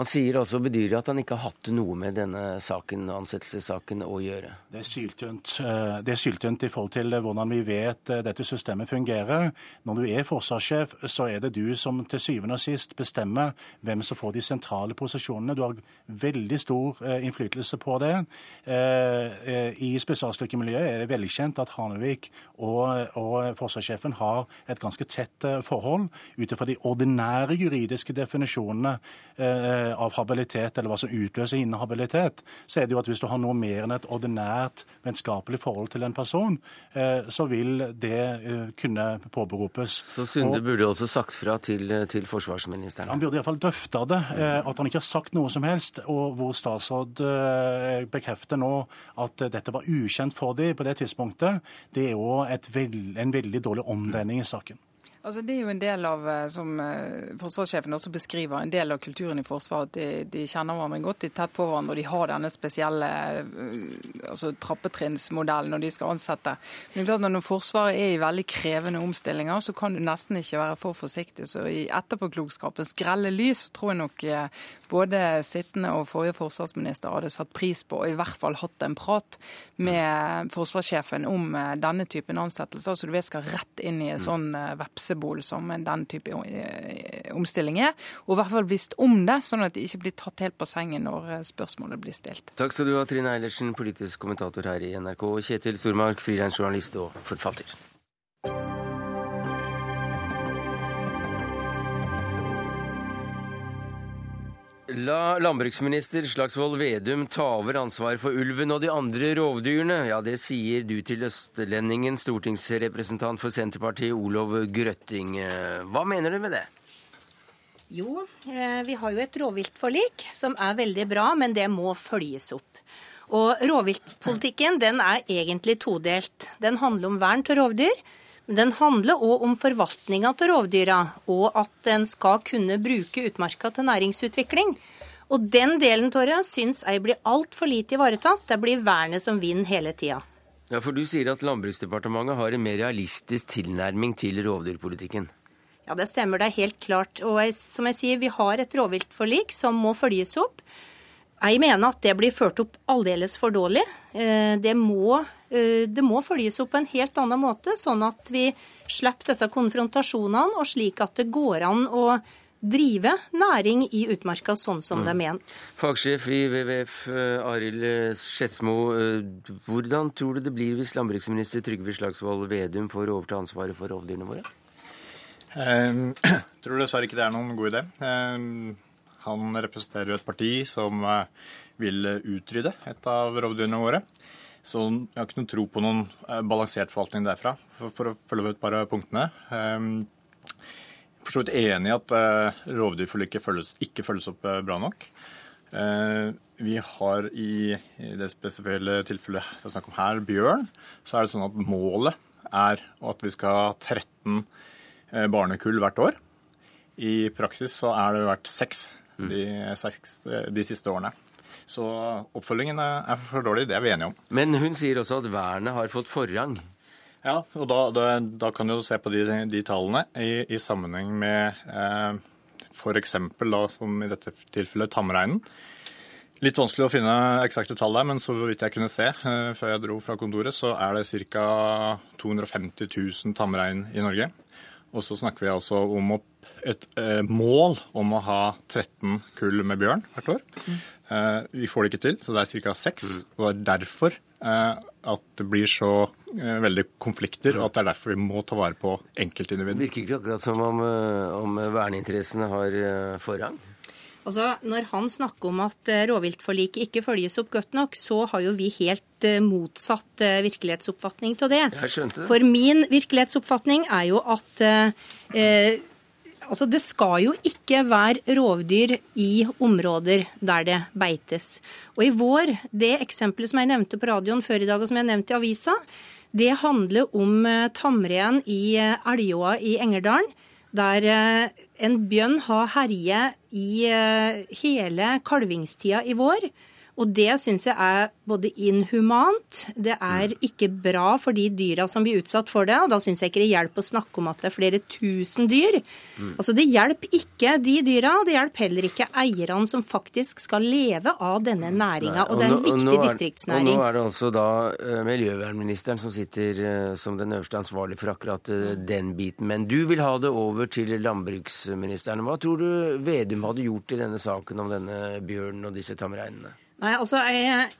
han sier altså bedyrer at han ikke har hatt noe med denne saken, ansettelsessaken å gjøre. Det er syltynt. Eh, det er syltynt i forhold til hvordan vi vet eh, dette systemet fungerer. Når du er forsvarssjef, så er det du som til syvende og sist bestemmer hvem som får de sentrale posisjonene. Du har veldig stor eh, innflytelse på det. I spesialstyrkemiljøet er det velkjent at Hanevik og, og forsvarssjefen har et ganske tett forhold ut ifra de ordinære juridiske definisjonene av habilitet, eller hva som utløser inhabilitet, så er det jo at hvis du har noe mer enn et ordinært vennskapelig forhold til en person, eh, så vil det eh, kunne påberopes. Så Sunde burde også sagt fra til, til forsvarsministeren? Han burde iallfall drøfta det. Eh, at han ikke har sagt noe som helst, og hvor statsråd bekrefter nå at dette var ukjent for dem på det tidspunktet, det er jo veld, en veldig dårlig omdreining i saken. Altså, det er jo en del av, eh, som eh, forsvarssjefen også beskriver, en del av kulturen i Forsvaret. De, de kjenner hverandre godt, de er tett på hverandre og de har denne spesielle eh, altså, trappetrinnsmodellen når de skal ansette. Men det er klart Når Forsvaret er i veldig krevende omstillinger, så kan du nesten ikke være for forsiktig. Så i etterpåklokskapens grelle lys tror jeg nok både sittende og forrige forsvarsminister hadde satt pris på, og i hvert fall hatt en prat med forsvarssjefen om denne typen ansettelser, så du vet skal rett inn i en sånn vepse vepsebol som den type eh, omstilling er. Og i hvert fall visst om det, sånn at de ikke blir tatt helt på sengen når eh, spørsmålet blir stilt. Takk skal du ha, Trine Eilertsen, politisk kommentator her i NRK, og Kjetil Stormark, frilansjournalist og forfatter. La landbruksminister Slagsvold Vedum ta over ansvaret for ulven og de andre rovdyrene. Ja, det sier du til østlendingen, stortingsrepresentant for Senterpartiet Olov Grøtting. Hva mener du med det? Jo, eh, vi har jo et rovviltforlik som er veldig bra, men det må følges opp. Og rovviltpolitikken den er egentlig todelt. Den handler om vern til rovdyr. Men den handler òg om forvaltninga av rovdyra, og at en skal kunne bruke utmarka til næringsutvikling. Og den delen Tore, syns jeg blir altfor lite ivaretatt. Det blir vernet som vinner hele tida. Ja, For du sier at Landbruksdepartementet har en mer realistisk tilnærming til rovdyrpolitikken? Ja, det stemmer. Det er helt klart. Og jeg, som jeg sier, vi har et rovviltforlik som må følges opp. Jeg mener at det blir ført opp aldeles for dårlig. Eh, det må, det må, følges opp på en helt annen måte, sånn at vi slipper disse konfrontasjonene, og slik at det går an å drive næring i utmarka sånn som mm. det er ment. Fagsjef i WWF, eh, Arild Skedsmo. Hvordan tror du det blir hvis landbruksminister Trygve Slagsvold Vedum får overta ansvaret for rovdyrene våre? Jeg tror dessverre ikke det er noen god idé. Han representerer jo et parti som eh, vil utrydde et av rovdyrene våre. Så jeg har ikke noen tro på noen eh, balansert forvaltning derfra, for, å følge opp et par av punktene. Ehm, jeg er for enig i at eh, rovdyrforliket ikke følges opp bra nok. Vi har i, det spesielle tilfellet det er snakk om her, bjørn, så er det sånn at målet er at vi skal ha 13 barnekull hvert år. I praksis så er det vært seks de, de siste årene. Så oppfølgingen er for dårlig, det er vi enige om. Men hun sier også at vernet har fått forrang. Ja, og da, da, da kan du se på de, de tallene i, i, sammenheng med eh, f.eks. som i dette tilfellet tamreinen. Litt vanskelig å finne eksakte tall der, men så vidt jeg kunne se eh, før jeg dro fra kontoret, så er det ca. 250 000 tamrein i Norge. Og så snakker vi altså om et eh, mål om å ha 13 kull med bjørn hvert år. Mm. Eh, vi får det ikke til, så det er ca. seks. Mm. Og det er derfor eh, at det blir så eh, veldig konflikter, og at det er derfor vi må ta vare på enkeltindividet. Virker ikke akkurat som om, om verneinteressene har forrang? Altså, Når han snakker om at rovviltforliket ikke følges opp godt nok, så har jo vi helt motsatt virkelighetsoppfatning til det. Jeg skjønte det. For min virkelighetsoppfatning er jo at eh, altså det skal jo ikke være rovdyr i områder der det beites. Og i vår, det eksempelet som jeg nevnte på radioen før i dag, og som jeg nevnte i avisa, det handler om tamrein i Elgåa i Engerdalen der eh, en bjørn har herjet i eh, hele kalvingstida i vår. Og det syns jeg er både inhumant, det er ikke bra for de dyra som blir utsatt for det. Og da syns jeg ikke det hjelper å snakke om at det er flere tusen dyr. Mm. Altså Det hjelper ikke de dyra, og det hjelper heller ikke eierne som faktisk skal leve av denne næringa. Og, og, det er en viktig er, distriktsnæring. Og nå er det altså da uh, miljøvernministeren som sitter uh, som den øverste ansvarlig for akkurat uh, den biten. Men du vil ha det over til landbruksministeren. Hva tror du Vedum hadde gjort i denne saken om denne bjørnen og disse tamreinene? Nei, altså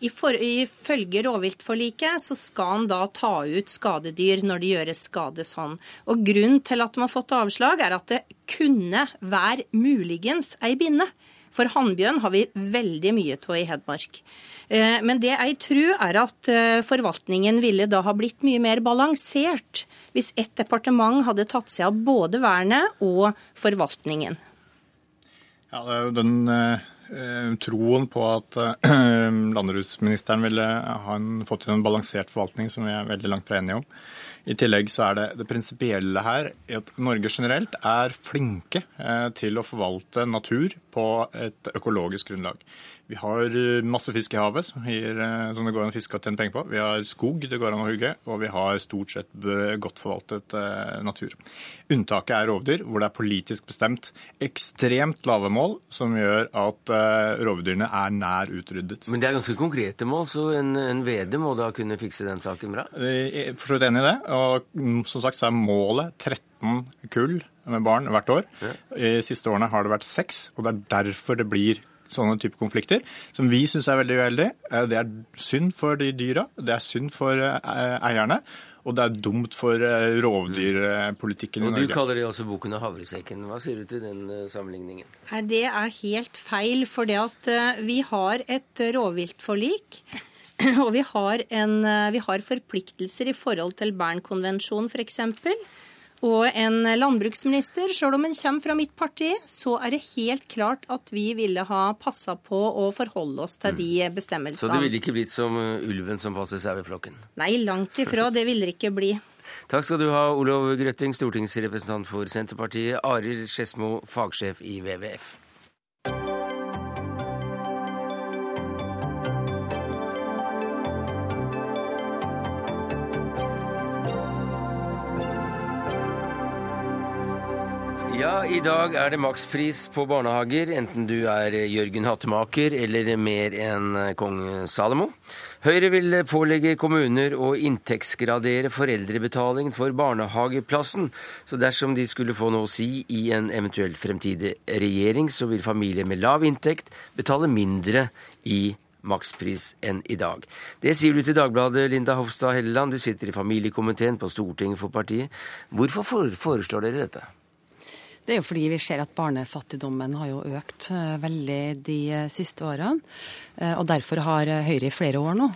Ifølge rovviltforliket så skal han da ta ut skadedyr når det gjøres skade sånn. Og Grunnen til at de har fått avslag, er at det kunne være muligens ei binne. For hannbjørn har vi veldig mye av i Hedmark. Eh, men det jeg tror er at eh, forvaltningen ville da ha blitt mye mer balansert hvis ett departement hadde tatt seg av både vernet og forvaltningen. Ja, Den eh, eh, troen på at eh, landbruksministeren ville ha en, fått til en balansert forvaltning, som vi er veldig langt fra enige om. I tillegg så er det det prinsipielle her at Norge generelt er flinke eh, til å forvalte natur på et økologisk grunnlag. Vi har eh, masse fisk i havet som, gir, eh, som det går an å fiske og tjene penger på. Vi har skog det går an å hugge, og vi har stort sett godt forvaltet eh, natur. Unntaket er rovdyr, hvor det er politisk bestemt ekstremt lave mål som gjør at rovdyrene er nær utryddet. Men det er ganske konkrete mål, så en, en Vede må da kunne fikse den saken bra? Jeg er for så vidt enig i det. Og mm, som sagt så er målet 13 kull med barn hvert år. Ja. I siste årene har det vært seks, og det er derfor det blir sånne type konflikter, som vi syns er veldig uheldig. Eh, det er synd for de dyra, det er synd for eh, eierne. Og det er dumt for eh, rovdyrpolitikken i Norge. Og Du kaller det også boken av havresekken. Hva sier du til den sammenligningen? Nei, Det er helt feil. For det at vi har et rovviltforlik. Og vi har, en, vi har forpliktelser i forhold til Bernkonvensjonen f.eks. Og en landbruksminister, sjøl om en kommer fra mitt parti, så er det helt klart at vi ville ha passa på å forholde oss til de mm. bestemmelsene. Så det ville ikke blitt som uh, ulven som passer saueflokken? Nei, langt ifra. Det ville det ikke bli. Takk skal du ha, Olov Grøtting, stortingsrepresentant for Senterpartiet. Arild Skedsmo, fagsjef i WWF. Ja, i dag er det makspris på barnehager, enten du er Jørgen Hattemaker eller mer enn kong Salomo. Høyre vil pålegge kommuner å inntektsgradere foreldrebetalingen for barnehageplassen. Så dersom de skulle få noe å si i en eventuell fremtidig regjering, så vil familier med lav inntekt betale mindre i makspris enn i dag. Det sier du til Dagbladet, Linda Hofstad Helleland. Du sitter i familiekomiteen på Stortinget for partiet. Hvorfor foreslår dere dette? Det er jo fordi vi ser at barnefattigdommen har jo økt eh, veldig de eh, siste årene. Eh, og derfor har Høyre i flere år nå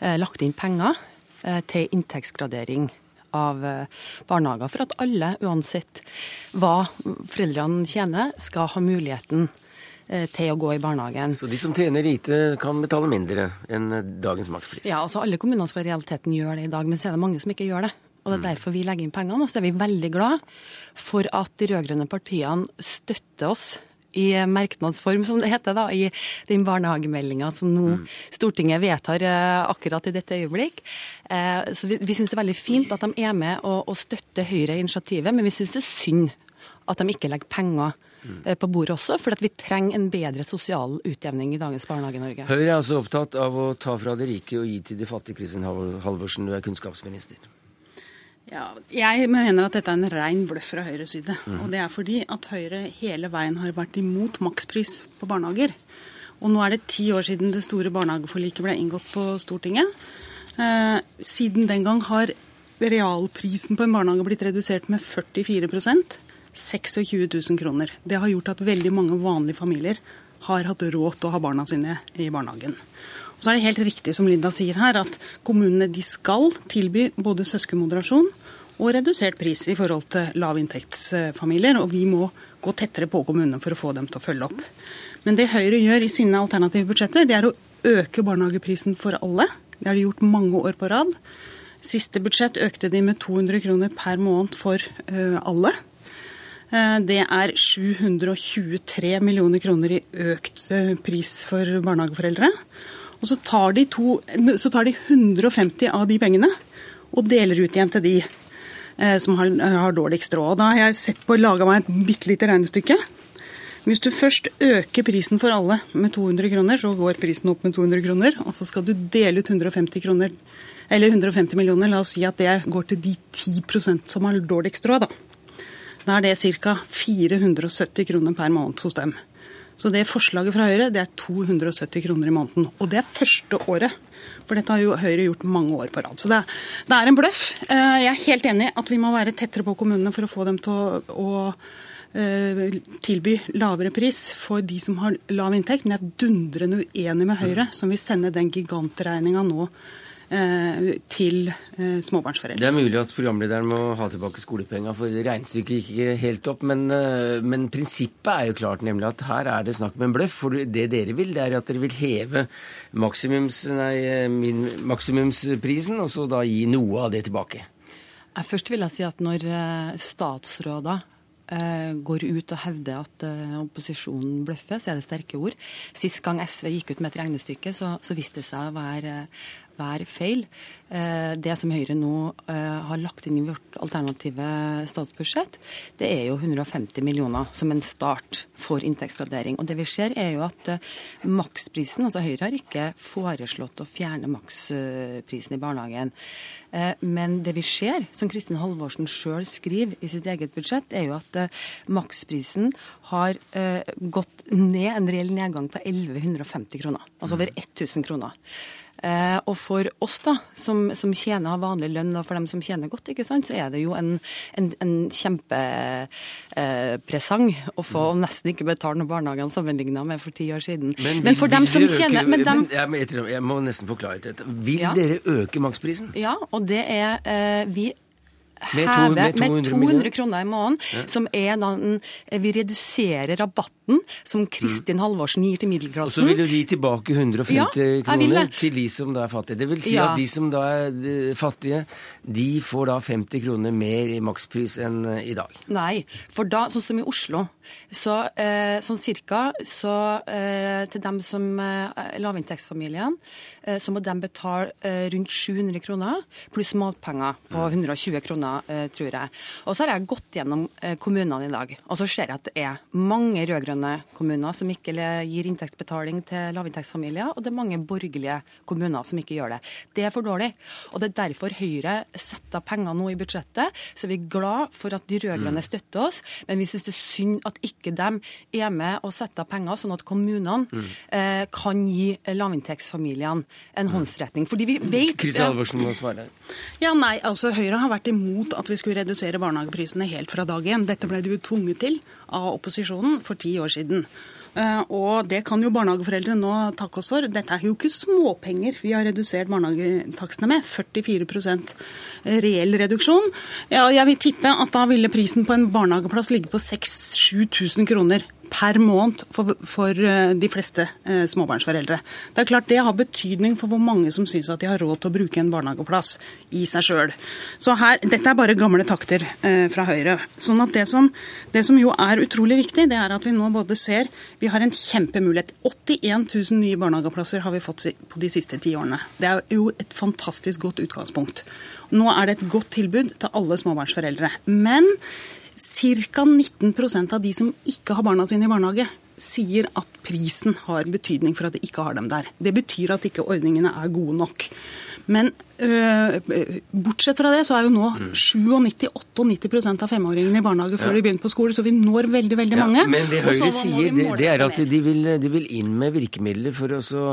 lagt inn penger til inntektsgradering av barnehager, for at alle, uansett hva foreldrene tjener, skal ha muligheten til å gå i barnehagen. Så de som tjener lite, kan betale mindre enn dagens makspris? Ja, altså alle kommuner skal i realiteten gjøre det i dag, men så er det mange som ikke gjør det. Og det er mm. derfor vi legger inn pengene. Og så er vi veldig glad for at de rød-grønne partiene støtter oss i merknadsform, som det heter, da, i den barnehagemeldinga som nå mm. Stortinget vedtar eh, akkurat i dette øyeblikk. Eh, så vi, vi syns det er veldig fint at de er med og, og støtter Høyre initiativet, men vi syns det er synd at de ikke legger penger mm. eh, på bordet også, for vi trenger en bedre sosial utjevning i dagens Barnehage-Norge. Høyre er altså opptatt av å ta fra de rike og gi til de fattige, Kristin Halvorsen, du er kunnskapsminister. Ja, jeg mener at dette er en rein bløff fra Høyres side. Mm. Og det er fordi at Høyre hele veien har vært imot makspris på barnehager. Og nå er det ti år siden det store barnehageforliket ble inngått på Stortinget. Eh, siden den gang har realprisen på en barnehage blitt redusert med 44 26 000 kroner. Det har gjort at veldig mange vanlige familier har hatt råd til å ha barna sine i barnehagen. Så er det helt riktig som Linda sier her, at kommunene de skal tilby både søskenmoderasjon og redusert pris i forhold til lavinntektsfamilier. Og vi må gå tettere på kommunene for å få dem til å følge opp. Men det Høyre gjør i sine alternative budsjetter, det er å øke barnehageprisen for alle. Det har de gjort mange år på rad. Siste budsjett økte de med 200 kroner per måned for uh, alle. Uh, det er 723 millioner kroner i økt uh, pris for barnehageforeldre. Og så tar, de to, så tar de 150 av de pengene og deler ut igjen til de eh, som har, har, dårligst råd. Da har jeg sett på laga meg et bitte lite regnestykke. Hvis du først øker prisen for alle med 200 kroner, så går prisen opp med 200 kroner. Og så skal du dele ut 150 kroner, eller 150 millioner. La oss si at det går til de 10% som har dårligst råd. Da, da er det ca. 470 kroner per måned hos dem. Så det forslaget fra Høyre det er 270 kroner i måneden. Og det er første året. For dette har jo Høyre gjort mange år på rad. Så det, det er en bløff. Eh, jeg er helt enig i at vi må være tettere på kommunene for å få dem til å, å eh, tilby lavere pris for de som har lav inntekt. Men jeg er dundrende uenig med Høyre, som vil sende den gigantregninga nå til eh, småbarnsforeldre. Det er mulig at programlederen må ha tilbake skolepengene, for regnestykket gikk ikke helt opp. Men, eh, men, prinsippet er jo klart, nemlig at her er det snakk om en bløff. For det dere vil, det er at dere vil heve maksimums, nei, min, maksimumsprisen, og så da gi noe av det tilbake. Først vil jeg si at når statsråder går ut og hevder at opposisjonen bløffer, så er det sterke ord. Sist gang SV gikk ut med et regnestykke, så, så viste det seg å være, være feil. Eh, det som Høyre nå eh, har lagt inn i vårt alternative statsbudsjett, det er jo 150 millioner som en start for inntektsgradering. Og det vi ser er jo at eh, maksprisen, altså Høyre har ikke foreslått å fjerne maksprisen i barnehagen. Men det vi ser, som Kristin Halvorsen sjøl skriver i sitt eget budsjett, er jo at maksprisen har gått ned, en reell nedgang på 1150 kroner. Altså over 1000 kroner. Eh, og for oss da, som, som tjener vanlig lønn, og for dem som tjener godt, ikke sant, så er det jo en, en, en kjempepresang eh, å få og nesten ikke betale noe barnehagene sammenligna med for ti år siden. Men, men for dem som tjener men dem, men jeg, jeg, må nesten forklare dette. Vil ja. dere øke maksprisen? Ja, og det er eh, vi med, to, med 200, med 200 kroner i måneden, ja. som er da Vi reduserer rabatten som Kristin mm. Halvorsen gir til middelklassen. Og så vil du gi tilbake 150 ja, kroner til de som da er fattige. Det vil si ja. at de som da er eh, fattige, de får da 50 kroner mer i makspris enn eh, i dag. Nei, for da, sånn som i Oslo, så eh, sånn cirka så eh, til dem som eh, lavinntektsfamilien, eh, så må de betale eh, rundt 700 kroner pluss matpenger på 120 kroner kommuner, eh, tror jeg. Og så har jeg gått gjennom eh, kommunene i dag, og så ser jeg at det er mange rød-grønne kommuner som ikke gir inntektsbetaling til lavinntektsfamilier, og det er mange borgerlige kommuner som ikke gjør det. Det er for dårlig. Og det er derfor Høyre setter penger nå i budsjettet. Så er vi glad for at de rød-grønne mm. støtter oss, men vi syns det er synd at ikke de er med og setter penger, sånn at kommunene mm. eh, kan gi lavinntektsfamiliene en mm. håndsretning. Fordi vi vet Kristian Halvorsen må svare. Ja, nei, altså Høyre har vært imot imot at vi skulle redusere barnehageprisene helt fra dag én. Dette ble de jo tvunget til av opposisjonen for ti år siden. Eh, og det kan jo barnehageforeldre nå takke oss for. Dette er jo ikke småpenger vi har redusert barnehagetakstene med. 44% reell reduksjon. Ja, jeg vil tippe at da ville prisen på en barnehageplass ligge på 6000-7000 kroner per måned for, for eh, de fleste eh, småbarnsforeldre. Det er klart det har betydning for hvor mange som syns at de har råd til å bruke en barnehageplass i seg sjøl. Så dette er bare gamle takter eh, fra Høyre. Sånn at det som, det som, jo er utrolig viktig, det er at vi nå både ser Vi har en kjempemulighet. 81 000 nye barnehageplasser har vi fått på de siste ti årene. Det er jo et fantastisk godt utgangspunkt. Nå er det et godt tilbud til alle småbarnsforeldre. Men Ca. 19% av de som ikke har barna sine i barnehage, sier at prisen har betydning for at de ikke har dem der. Det betyr at ikke ordningene er gode nok. Men øh, bortsett fra det, så er jo nå 97-98 av femåringene i barnehage før ja. de begynner på skole, så vi når veldig veldig ja, mange. Men det Høyre sier, det, det, er at de vil, de vil, inn med virkemidler for å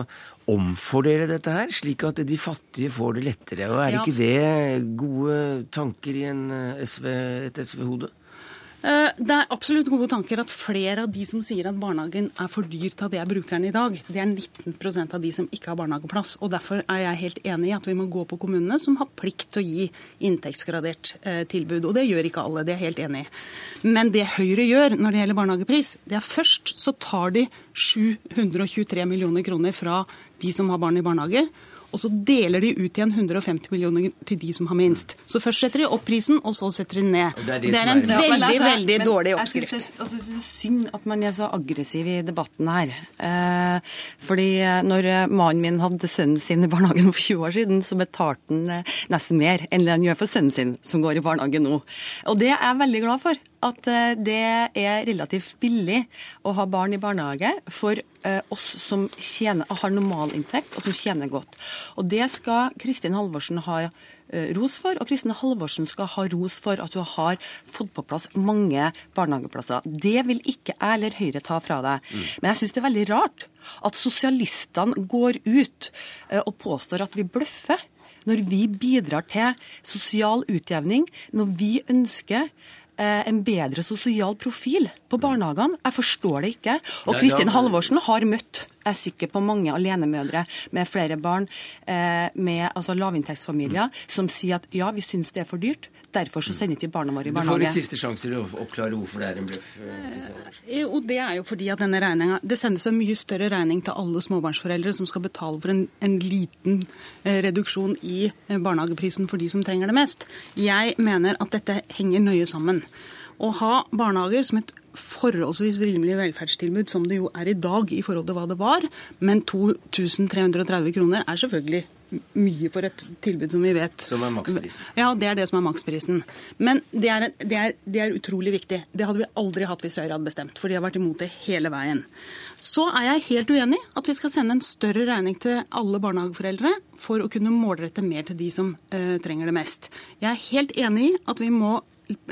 omfordele dette her, slik at de fattige får det lettere. Og Er ikke det gode tanker i en SV, et SV-hode? Eh, det er absolutt gode tanker at flere av de som sier at barnehagen er for dyr til at er brukeren i dag, det er 19% av de som ikke har barnehageplass. Og Derfor er jeg helt enig i at vi må gå på kommunene som har plikt til å gi inntektsgradert eh, tilbud. Og det gjør ikke alle, det er jeg helt enig i. Men det Høyre gjør når det gjelder barnehagepris, det er først så tar de 723 millioner kroner fra de som har barn i barnehage, og så deler de ut igjen 150 millioner til de som har minst. Så først setter de opp prisen, og så setter de ned. Det er, de det er en er veldig, altså, veldig dårlig oppskrift. Jeg synes det er synd at man er så aggressiv i debatten her. Eh, fordi eh, når mannen min hadde sønnen sin i barnehagen for 20 år siden, så betalte han eh, nesten mer enn det han gjør for sønnen sin som går i barnehage nå. Og det er jeg veldig glad for at eh, det er relativt billig å ha barn i barnehage for eh, oss som tjener, har normalinntekt og som tjener godt. Og det skal Kristin Halvorsen ha eh, ros for, og Kristin Halvorsen skal ha ros for at hun har fått på plass mange barnehageplasser. Det vil ikke jeg eller Høyre ta fra deg. Mm. Men jeg syns det er veldig rart at sosialistene går ut og påstår at vi bløffer når vi bidrar til sosial utjevning, når vi ønsker en bedre sosial profil på barnehagene. Jeg forstår det ikke. Og Kristin Halvorsen har møtt Jeg er sikker på mange alenemødre med flere barn, eh, med altså, lavinntektsfamilier, som sier at ja, vi syns det er for dyrt. Derfor så sender ikke barna våre i barnehage. Du får en siste sjanse til å oppklare hvorfor det er en bløff. eh, Jo, det er jo fordi at denne regninga Det sendes en mye større regning til alle småbarnsforeldre som skal betale for en, en liten eh, reduksjon i eh, barnehageprisen for de som trenger det mest. Jeg mener at dette henger nøye sammen. Å ha barnehager som et forholdsvis rimelig velferdstilbud, som det jo er i dag i forhold til hva det var, men 2330 kroner er selvfølgelig mye for et tilbud som vi vet Som er maksprisen. Ja, det er det som er maksprisen. Men det er, det, er, det er utrolig viktig. Det hadde vi aldri hatt hvis Høyre hadde bestemt, for de har vært imot det hele veien. Så er jeg helt uenig at vi skal sende en større regning til alle barnehageforeldre for å kunne målrette mer til de som uh, trenger det mest. Jeg er helt enig i at vi må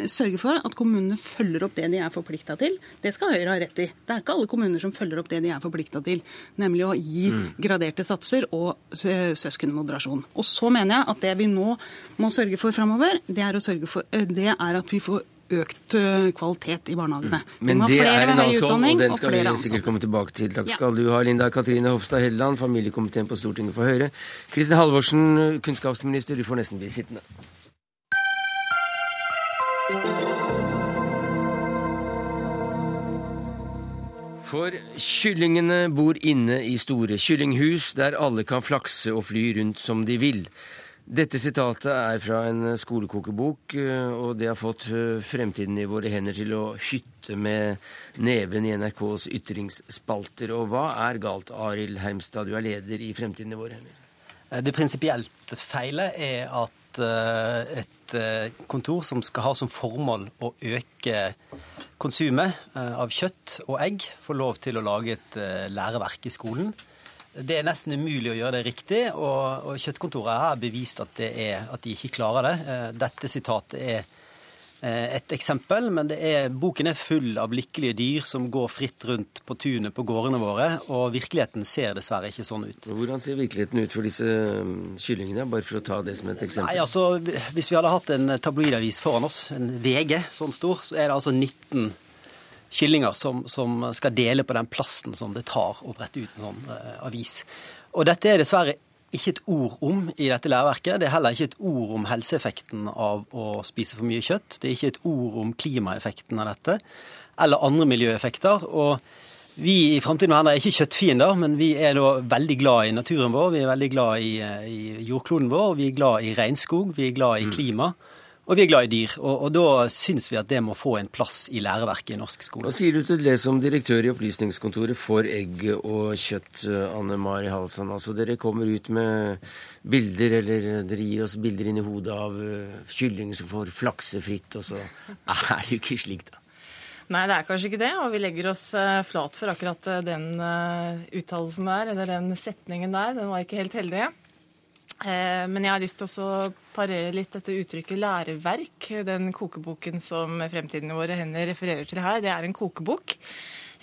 sørge for at kommunene følger opp det de er forplikta til. Det skal Høyre ha rett i. Det er ikke alle kommuner som følger opp det de er forplikta til, nemlig å gi Mm. graderte satser og søskenmoderasjon. Og så mener jeg at det vi nå må sørge for framover, det er, å sørge for, eh, det er at vi får økt eh, kvalitet i barnehagene. Mm. Men det er en annen skål, og den og skal vi sikkert komme tilbake til. Takk Ja. skal du ha, Linda Katrine Hofstad Helleland, familiekomiteen på Stortinget for Høyre. Kristin Halvorsen, kunnskapsminister, du får nesten bli sittende. For kyllingene bor inne i store kyllinghus der alle kan flakse og fly rundt som de vil. Dette sitatet er fra en skolekokebok, eh, og det har fått eh, fremtiden i våre hender til å hytte med neven i NRKs ytringsspalter. Og hva er galt, Arild Hermstad, du er leder i Fremtiden i våre hender? Eh, Det prinsipielt feile er at eh, et eh, kontor som skal ha som formål å øke konsumet eh, av kjøtt og egg, får lov til å lage et eh, læreverk i skolen. Det er nesten umulig å gjøre det riktig, og, Kjøttkontoret har bevist at, er, at de ikke klarer det. Eh, Dette sitatet er eh, et eksempel, men det er, boken er full av lykkelige dyr som går fritt rundt på tunet på gårdene våre, og virkeligheten ser dessverre ikke sånn ut. Hvordan ser virkeligheten ut for disse mm, kyllingene, bare for å ta det som et eksempel? Nei, altså, Hvis vi hadde hatt en tabloidavis foran oss, en VG sånn stor, så er det altså 19 kyllinger som, som skal dele på den plassen som det tar å brette ut en sånn eh, avis. Og dette er dessverre ikke et ord om i dette læreverket. Det er heller ikke et ord om helseeffekten av å spise for mye kjøtt. Det er ikke et ord om klimaeffekten av dette, eller andre miljøeffekter. og vi i Framtiden er ikke kjøttfiender, men vi er da veldig glad i naturen vår. Vi er veldig glad i, eh, i jordkloden vår, vi er glad i regnskog, vi er glad i klima. Og vi er glad i dyr. Og, og da syns vi at det må få en plass i læreverket i norsk skole. Hva sier du til det som direktør i Opplysningskontoret for egg og kjøtt, Anne Mari Halsand? Altså, dere kommer ut med bilder, eller dere gir oss bilder inn i hodet av eh, kyllinger som får flakse fritt, og så er det jo ikke slik, da. Nei, det er kanskje ikke det, og vi legger oss eh, flat for akkurat eh, den eh, uttalelsen der, eller den setningen der. Den var ikke helt heldig. Eh, Men jeg har lyst til å parere litt dette uttrykket læreverk. Den kokeboken som Fremtiden i våre hender refererer til her, det er en kokebok.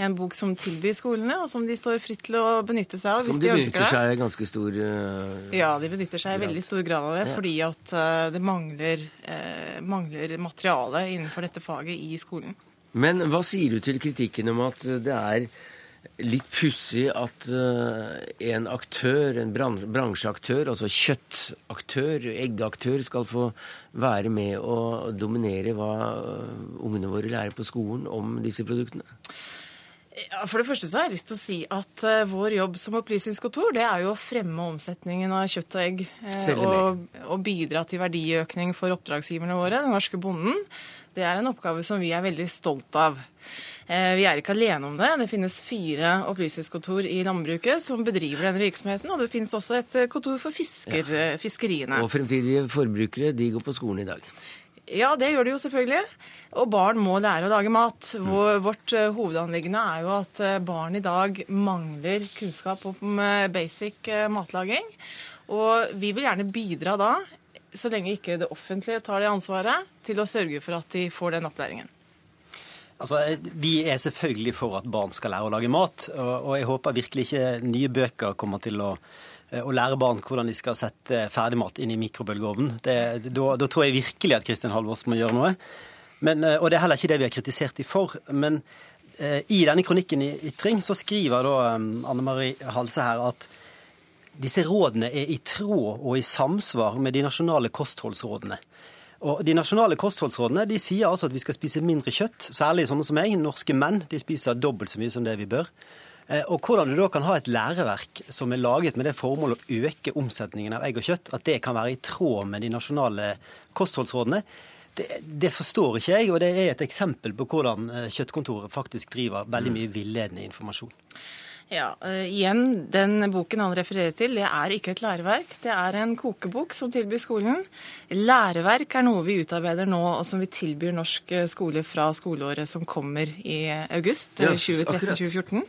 En bok som tilbyr skolene, og som de står fritt til å benytte seg av Som hvis de de ønsker benytter det. seg i ganske stor uh, Ja, de benytter seg i veldig stor grad av det, Ja. fordi at uh, det mangler, uh, mangler materiale innenfor dette faget i skolen. Men hva sier du til kritikken om at det er litt pussig at eh, en aktør, en bran bransjeaktør, altså kjøttaktør, eggaktør, skal få være med og dominere hva eh, ungene våre lærer på skolen om disse produktene? Ja, for det første så har jeg lyst til å si at eh, vår jobb som opplysningskontor, det er jo å fremme omsetningen av kjøtt og egg. og, og bidra til verdiøkning for oppdragsgiverne våre, den norske bonden. Det er en oppgave som vi er veldig stolt av. Eh, Vi er ikke alene om det. Det finnes fire opplysningskontor i landbruket som bedriver denne virksomheten, og det finnes også et eh, kontor for fisker, ja. fiskeriene. Og fremtidige forbrukere, de går på skolen i dag. Ja, det gjør de jo selvfølgelig. Og barn må lære å lage mat. Vårt eh, hovedanliggende er jo at eh, barn i dag mangler kunnskap om eh, basic eh, matlaging. Og vi vil gjerne bidra da, så lenge ikke det offentlige tar det ansvaret, til å sørge for at de får den opplæringen. Altså, Vi er selvfølgelig for at barn skal lære å lage mat, og, jeg håper virkelig ikke nye bøker kommer til å, eh, å lære barn hvordan de skal sette ferdigmat inn i mikrobølgeovnen. Da, da tror jeg virkelig at Kristin Halvorsen må gjøre noe. Men, eh, og det er heller ikke det vi har kritisert de for. Men eh, i denne kronikken i Ytring så skriver da Anne Marie Halse her at disse rådene er i tråd og i samsvar med de nasjonale kostholdsrådene. Og De nasjonale kostholdsrådene de sier altså at vi skal spise mindre kjøtt, særlig sånne som meg. Norske menn de spiser dobbelt så mye som det vi bør. Eh, og hvordan du da kan ha et læreverk som er laget med det formål å øke omsetningen av egg og kjøtt, at det kan være i tråd med de nasjonale kostholdsrådene, det, det, forstår ikke jeg, og det er et eksempel på hvordan eh, Kjøttkontoret faktisk driver veldig mye villedende informasjon. Ja, uh, igjen, Den boken han refererer til, det er ikke et læreverk. Det er en kokebok som tilbyr skolen. Læreverk er noe vi utarbeider nå, og som vi tilbyr norsk skole fra skoleåret som kommer i august yes, 2013-2014.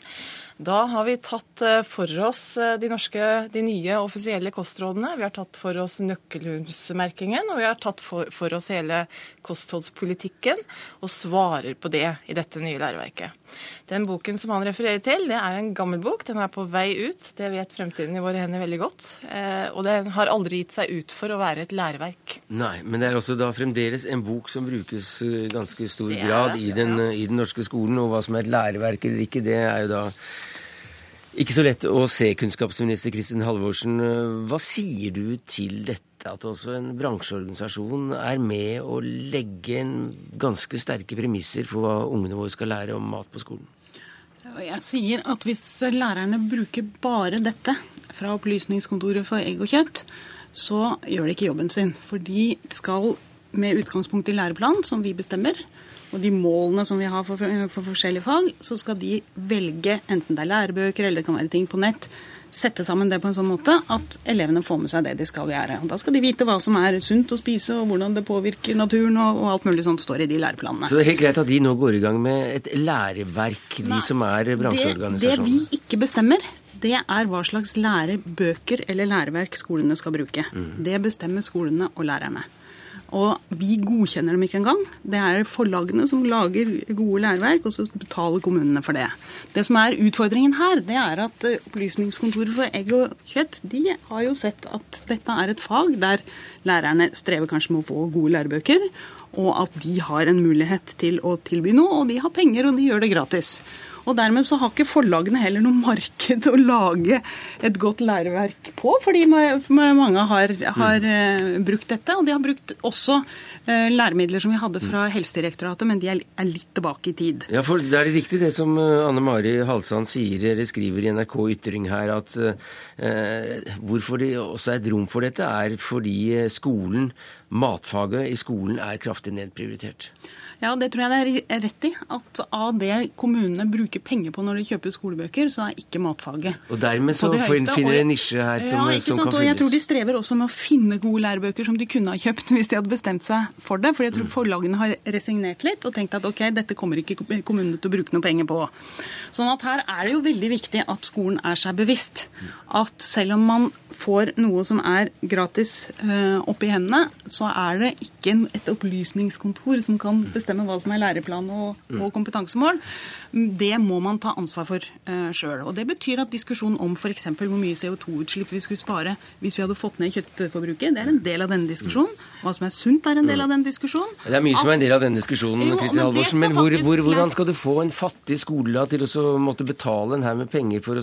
Da har vi tatt eh, for oss eh, de, norske, de nye offisielle kostrådene. Vi har tatt for oss nøkkelhundsmerkingen, og vi har tatt for, for, oss hele kostholdspolitikken, og svarer på det i dette nye læreverket. Den boken som han refererer til, det er en gammel bok. Den er på vei ut. Det vet Fremtiden i våre hender veldig godt. Eh, og den har aldri gitt seg ut for å være et læreverk. Nei, men det er også da fremdeles en bok som brukes ganske stor grad i den, ja. i den norske skolen. Og hva som er et læreverk eller ikke, det er jo da ikke så lett å se, kunnskapsminister Kristin Halvorsen. Hva sier du til dette, at også en bransjeorganisasjon er med å legge en ganske sterke premisser for hva ungene våre skal lære om mat på skolen? Jeg sier at hvis lærerne bruker bare dette fra Opplysningskontoret for egg og kjøtt, så gjør de ikke jobben sin. For de skal med utgangspunkt i læreplanen, som vi bestemmer, og de målene som vi har for, for, forskjellige fag, så skal de velge, enten det er lærebøker eller det kan være ting på nett, sette sammen det på en sånn måte at elevene får med seg det de skal gjøre. Og Da skal de vite hva som er sunt å spise, og hvordan det påvirker naturen, og, og alt mulig sånt står i de læreplanene. Så det er helt greit at de nå går i gang med et læreverk, de Nei, som er bransjeorganisasjonen? Det, det vi ikke bestemmer, det er hva slags lærebøker eller læreverk skolene skal bruke. Mm. Det bestemmer skolene og lærerne. Og vi godkjenner dem ikke engang. Det er forlagene som lager gode læreverk, og så betaler kommunene for det. Det som er utfordringen her, det er at eh, Opplysningskontoret for egg og kjøtt de har jo sett at dette er et fag der lærerne strever kanskje med å få gode lærebøker, og at de har en mulighet til å tilby noe, og de har penger, og de gjør det gratis. Og dermed så har ikke forlagene heller noe marked å lage et godt læreverk på, fordi mange har, har mm. brukt dette. Og de har brukt også eh, læremidler som vi hadde fra Helsedirektoratet, men de er litt tilbake i tid. Ja, for Det er riktig det som eh, Anne Mari Halsand sier, eller skriver i NRK Ytring her, at eh, hvorfor det også er et rom for dette, er fordi skolen, matfaget i skolen, er kraftig nedprioritert. Ja, det tror jeg det er rett i. At av det kommunene bruker penger på når de kjøper skolebøker, så er ikke matfaget Og dermed så finner de en nisje her som, ja, som kan fylles. Og jeg tror de strever også med å finne gode lærebøker som de kunne ha kjøpt hvis de hadde bestemt seg for det. For jeg tror mm. forlagene har resignert litt og tenkt at ok, dette kommer ikke kommunene til å bruke noe penger på. Sånn at her er det jo veldig viktig at skolen er seg bevisst at selv om man får noe som er gratis øh, oppi i hendene, så er det ikke et opplysningskontor som kan bestemme bestemme hva som er læreplan og, mm. og kompetansemål, det må man ta ansvar for uh, sjøl. Det betyr at diskusjonen om f.eks. hvor mye CO2-utslipp vi skulle spare hvis vi hadde fått ned kjøttforbruket, det er en del av denne diskusjonen. Hva som er sunt, er en del av den diskusjonen. Det er mye som er en del av denne diskusjonen, jo, Kristin Halvorsen. Men hvor, hvor, hvordan skal du få en fattig skole til å måtte betale en haug med penger for,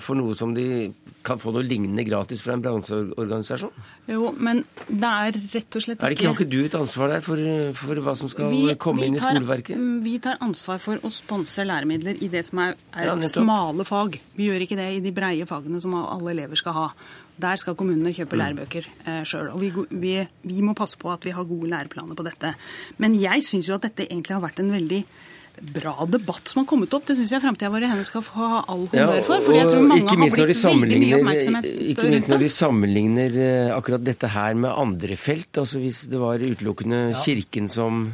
for noe som de kan få noe lignende gratis fra en bransjeorganisasjon? Jo, men det er rett og slett ikke, er det ikke Har ikke du et ansvar der for, for hva som skal vi, komme vi inn i skoleverket? Vi tar ansvar for å sponse læremidler i det som er, er ja, smale fag. Vi gjør ikke det i de breie fagene som alle elever skal ha. Der skal kommunene kjøpe mm. lærebøker eh, sjøl. Og vi, vi, vi, må passe på at vi har gode læreplaner på dette. Men jeg syns jo at dette egentlig har vært en veldig bra debatt som har kommet opp. Det syns jeg Framtida vår i henne skal få ha all honnør for. fordi jeg tror mange har blitt veldig mye oppmerksomhet Ikke minst når de sammenligner eh, akkurat dette her med andre felt. altså Hvis det var utelukkende Kirken som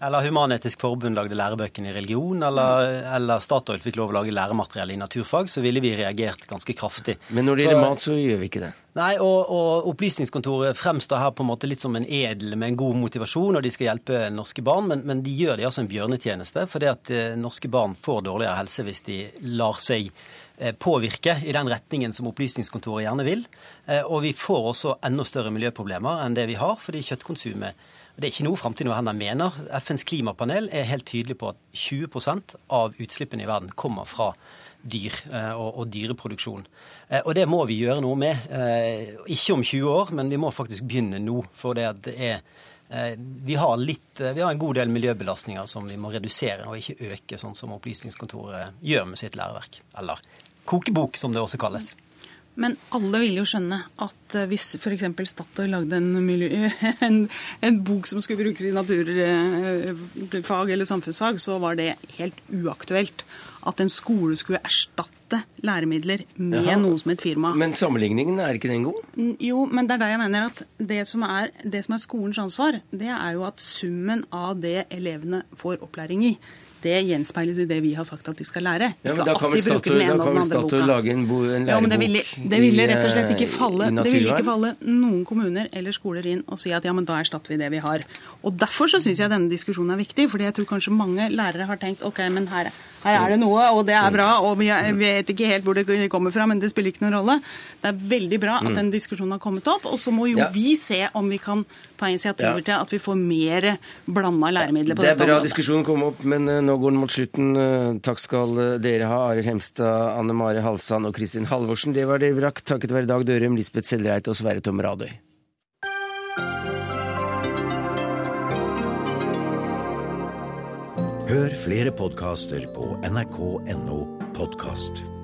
eller Human-Etisk Forbund lagde lærebøkene i religion, eller, eller, Statoil fikk lov å lage læremateriell i naturfag, så ville vi reagert ganske kraftig. Men når det gjelder mat, så gjør vi ikke det? Nei, og, og, Opplysningskontoret fremstår her på en måte litt som en edel med en god motivasjon, og de skal hjelpe norske barn, men, men de gjør det altså en bjørnetjeneste, fordi at eh, norske barn får dårligere helse hvis de lar seg eh, påvirke i den retningen som Opplysningskontoret gjerne vil. Eh, og vi får også enda større miljøproblemer enn det vi har, fordi kjøttkonsumet Det er ikke noe framtiden han mener. FNs klimapanel er helt tydelig på at 20% av utslippene i verden kommer fra dyr eh, og, dyreproduksjon. Eh, og det må vi gjøre noe med. Eh, ikke om 20 år, men vi må faktisk begynne nå. For det, det er vi har, litt, vi har en god del miljøbelastninger som vi må redusere, og ikke øke, sånn som Opplysningskontoret gjør med sitt læreverk. Eller kokebok, som det også kalles. Men alle vil jo skjønne at eh, hvis f.eks. Statoil lagde en, miljø, en, en, bok som skulle brukes i naturfag eh, eller samfunnsfag, så var det helt uaktuelt at en skole skulle erstatte læremidler med Jaha. noe som et firma. Men sammenligningen er ikke den god? Jo, men det er der jeg mener at det som, er, det som er skolens ansvar, det er jo at summen av det elevene får opplæring i, det gjenspeiles i det vi har sagt at de skal lære. Ja, men Da kan vel Statoil lage en, bo, en lærebok ja, men det ville, det ville rett og slett ikke falle, det ville ikke falle noen kommuner eller skoler inn og si at ja, men da erstatter vi det vi har. Og Derfor så syns jeg denne diskusjonen er viktig, fordi jeg tror kanskje mange lærere har tenkt ok, men her, her er det noe, og det er bra, og vi vet ikke helt hvor det kommer fra, men det spiller ikke noen rolle. Det er veldig bra at mm. den diskusjonen har kommet opp, og så må jo ja. vi se om vi kan ta initiativer ja. til at vi får mer blanda læremidler på det dette området. Det er bra diskusjonen kom opp, men uh, nå går den mot slutten. Uh, takk skal uh, dere ha, Arild Hemstad, Anne Mare Halsand og Kristin Halvorsen. Det var det vi rakk. Takket være Dag Dørum, Lisbeth Sellreit og Sverre Tom Radøy. Hør flere podkaster på nrk.no podkast.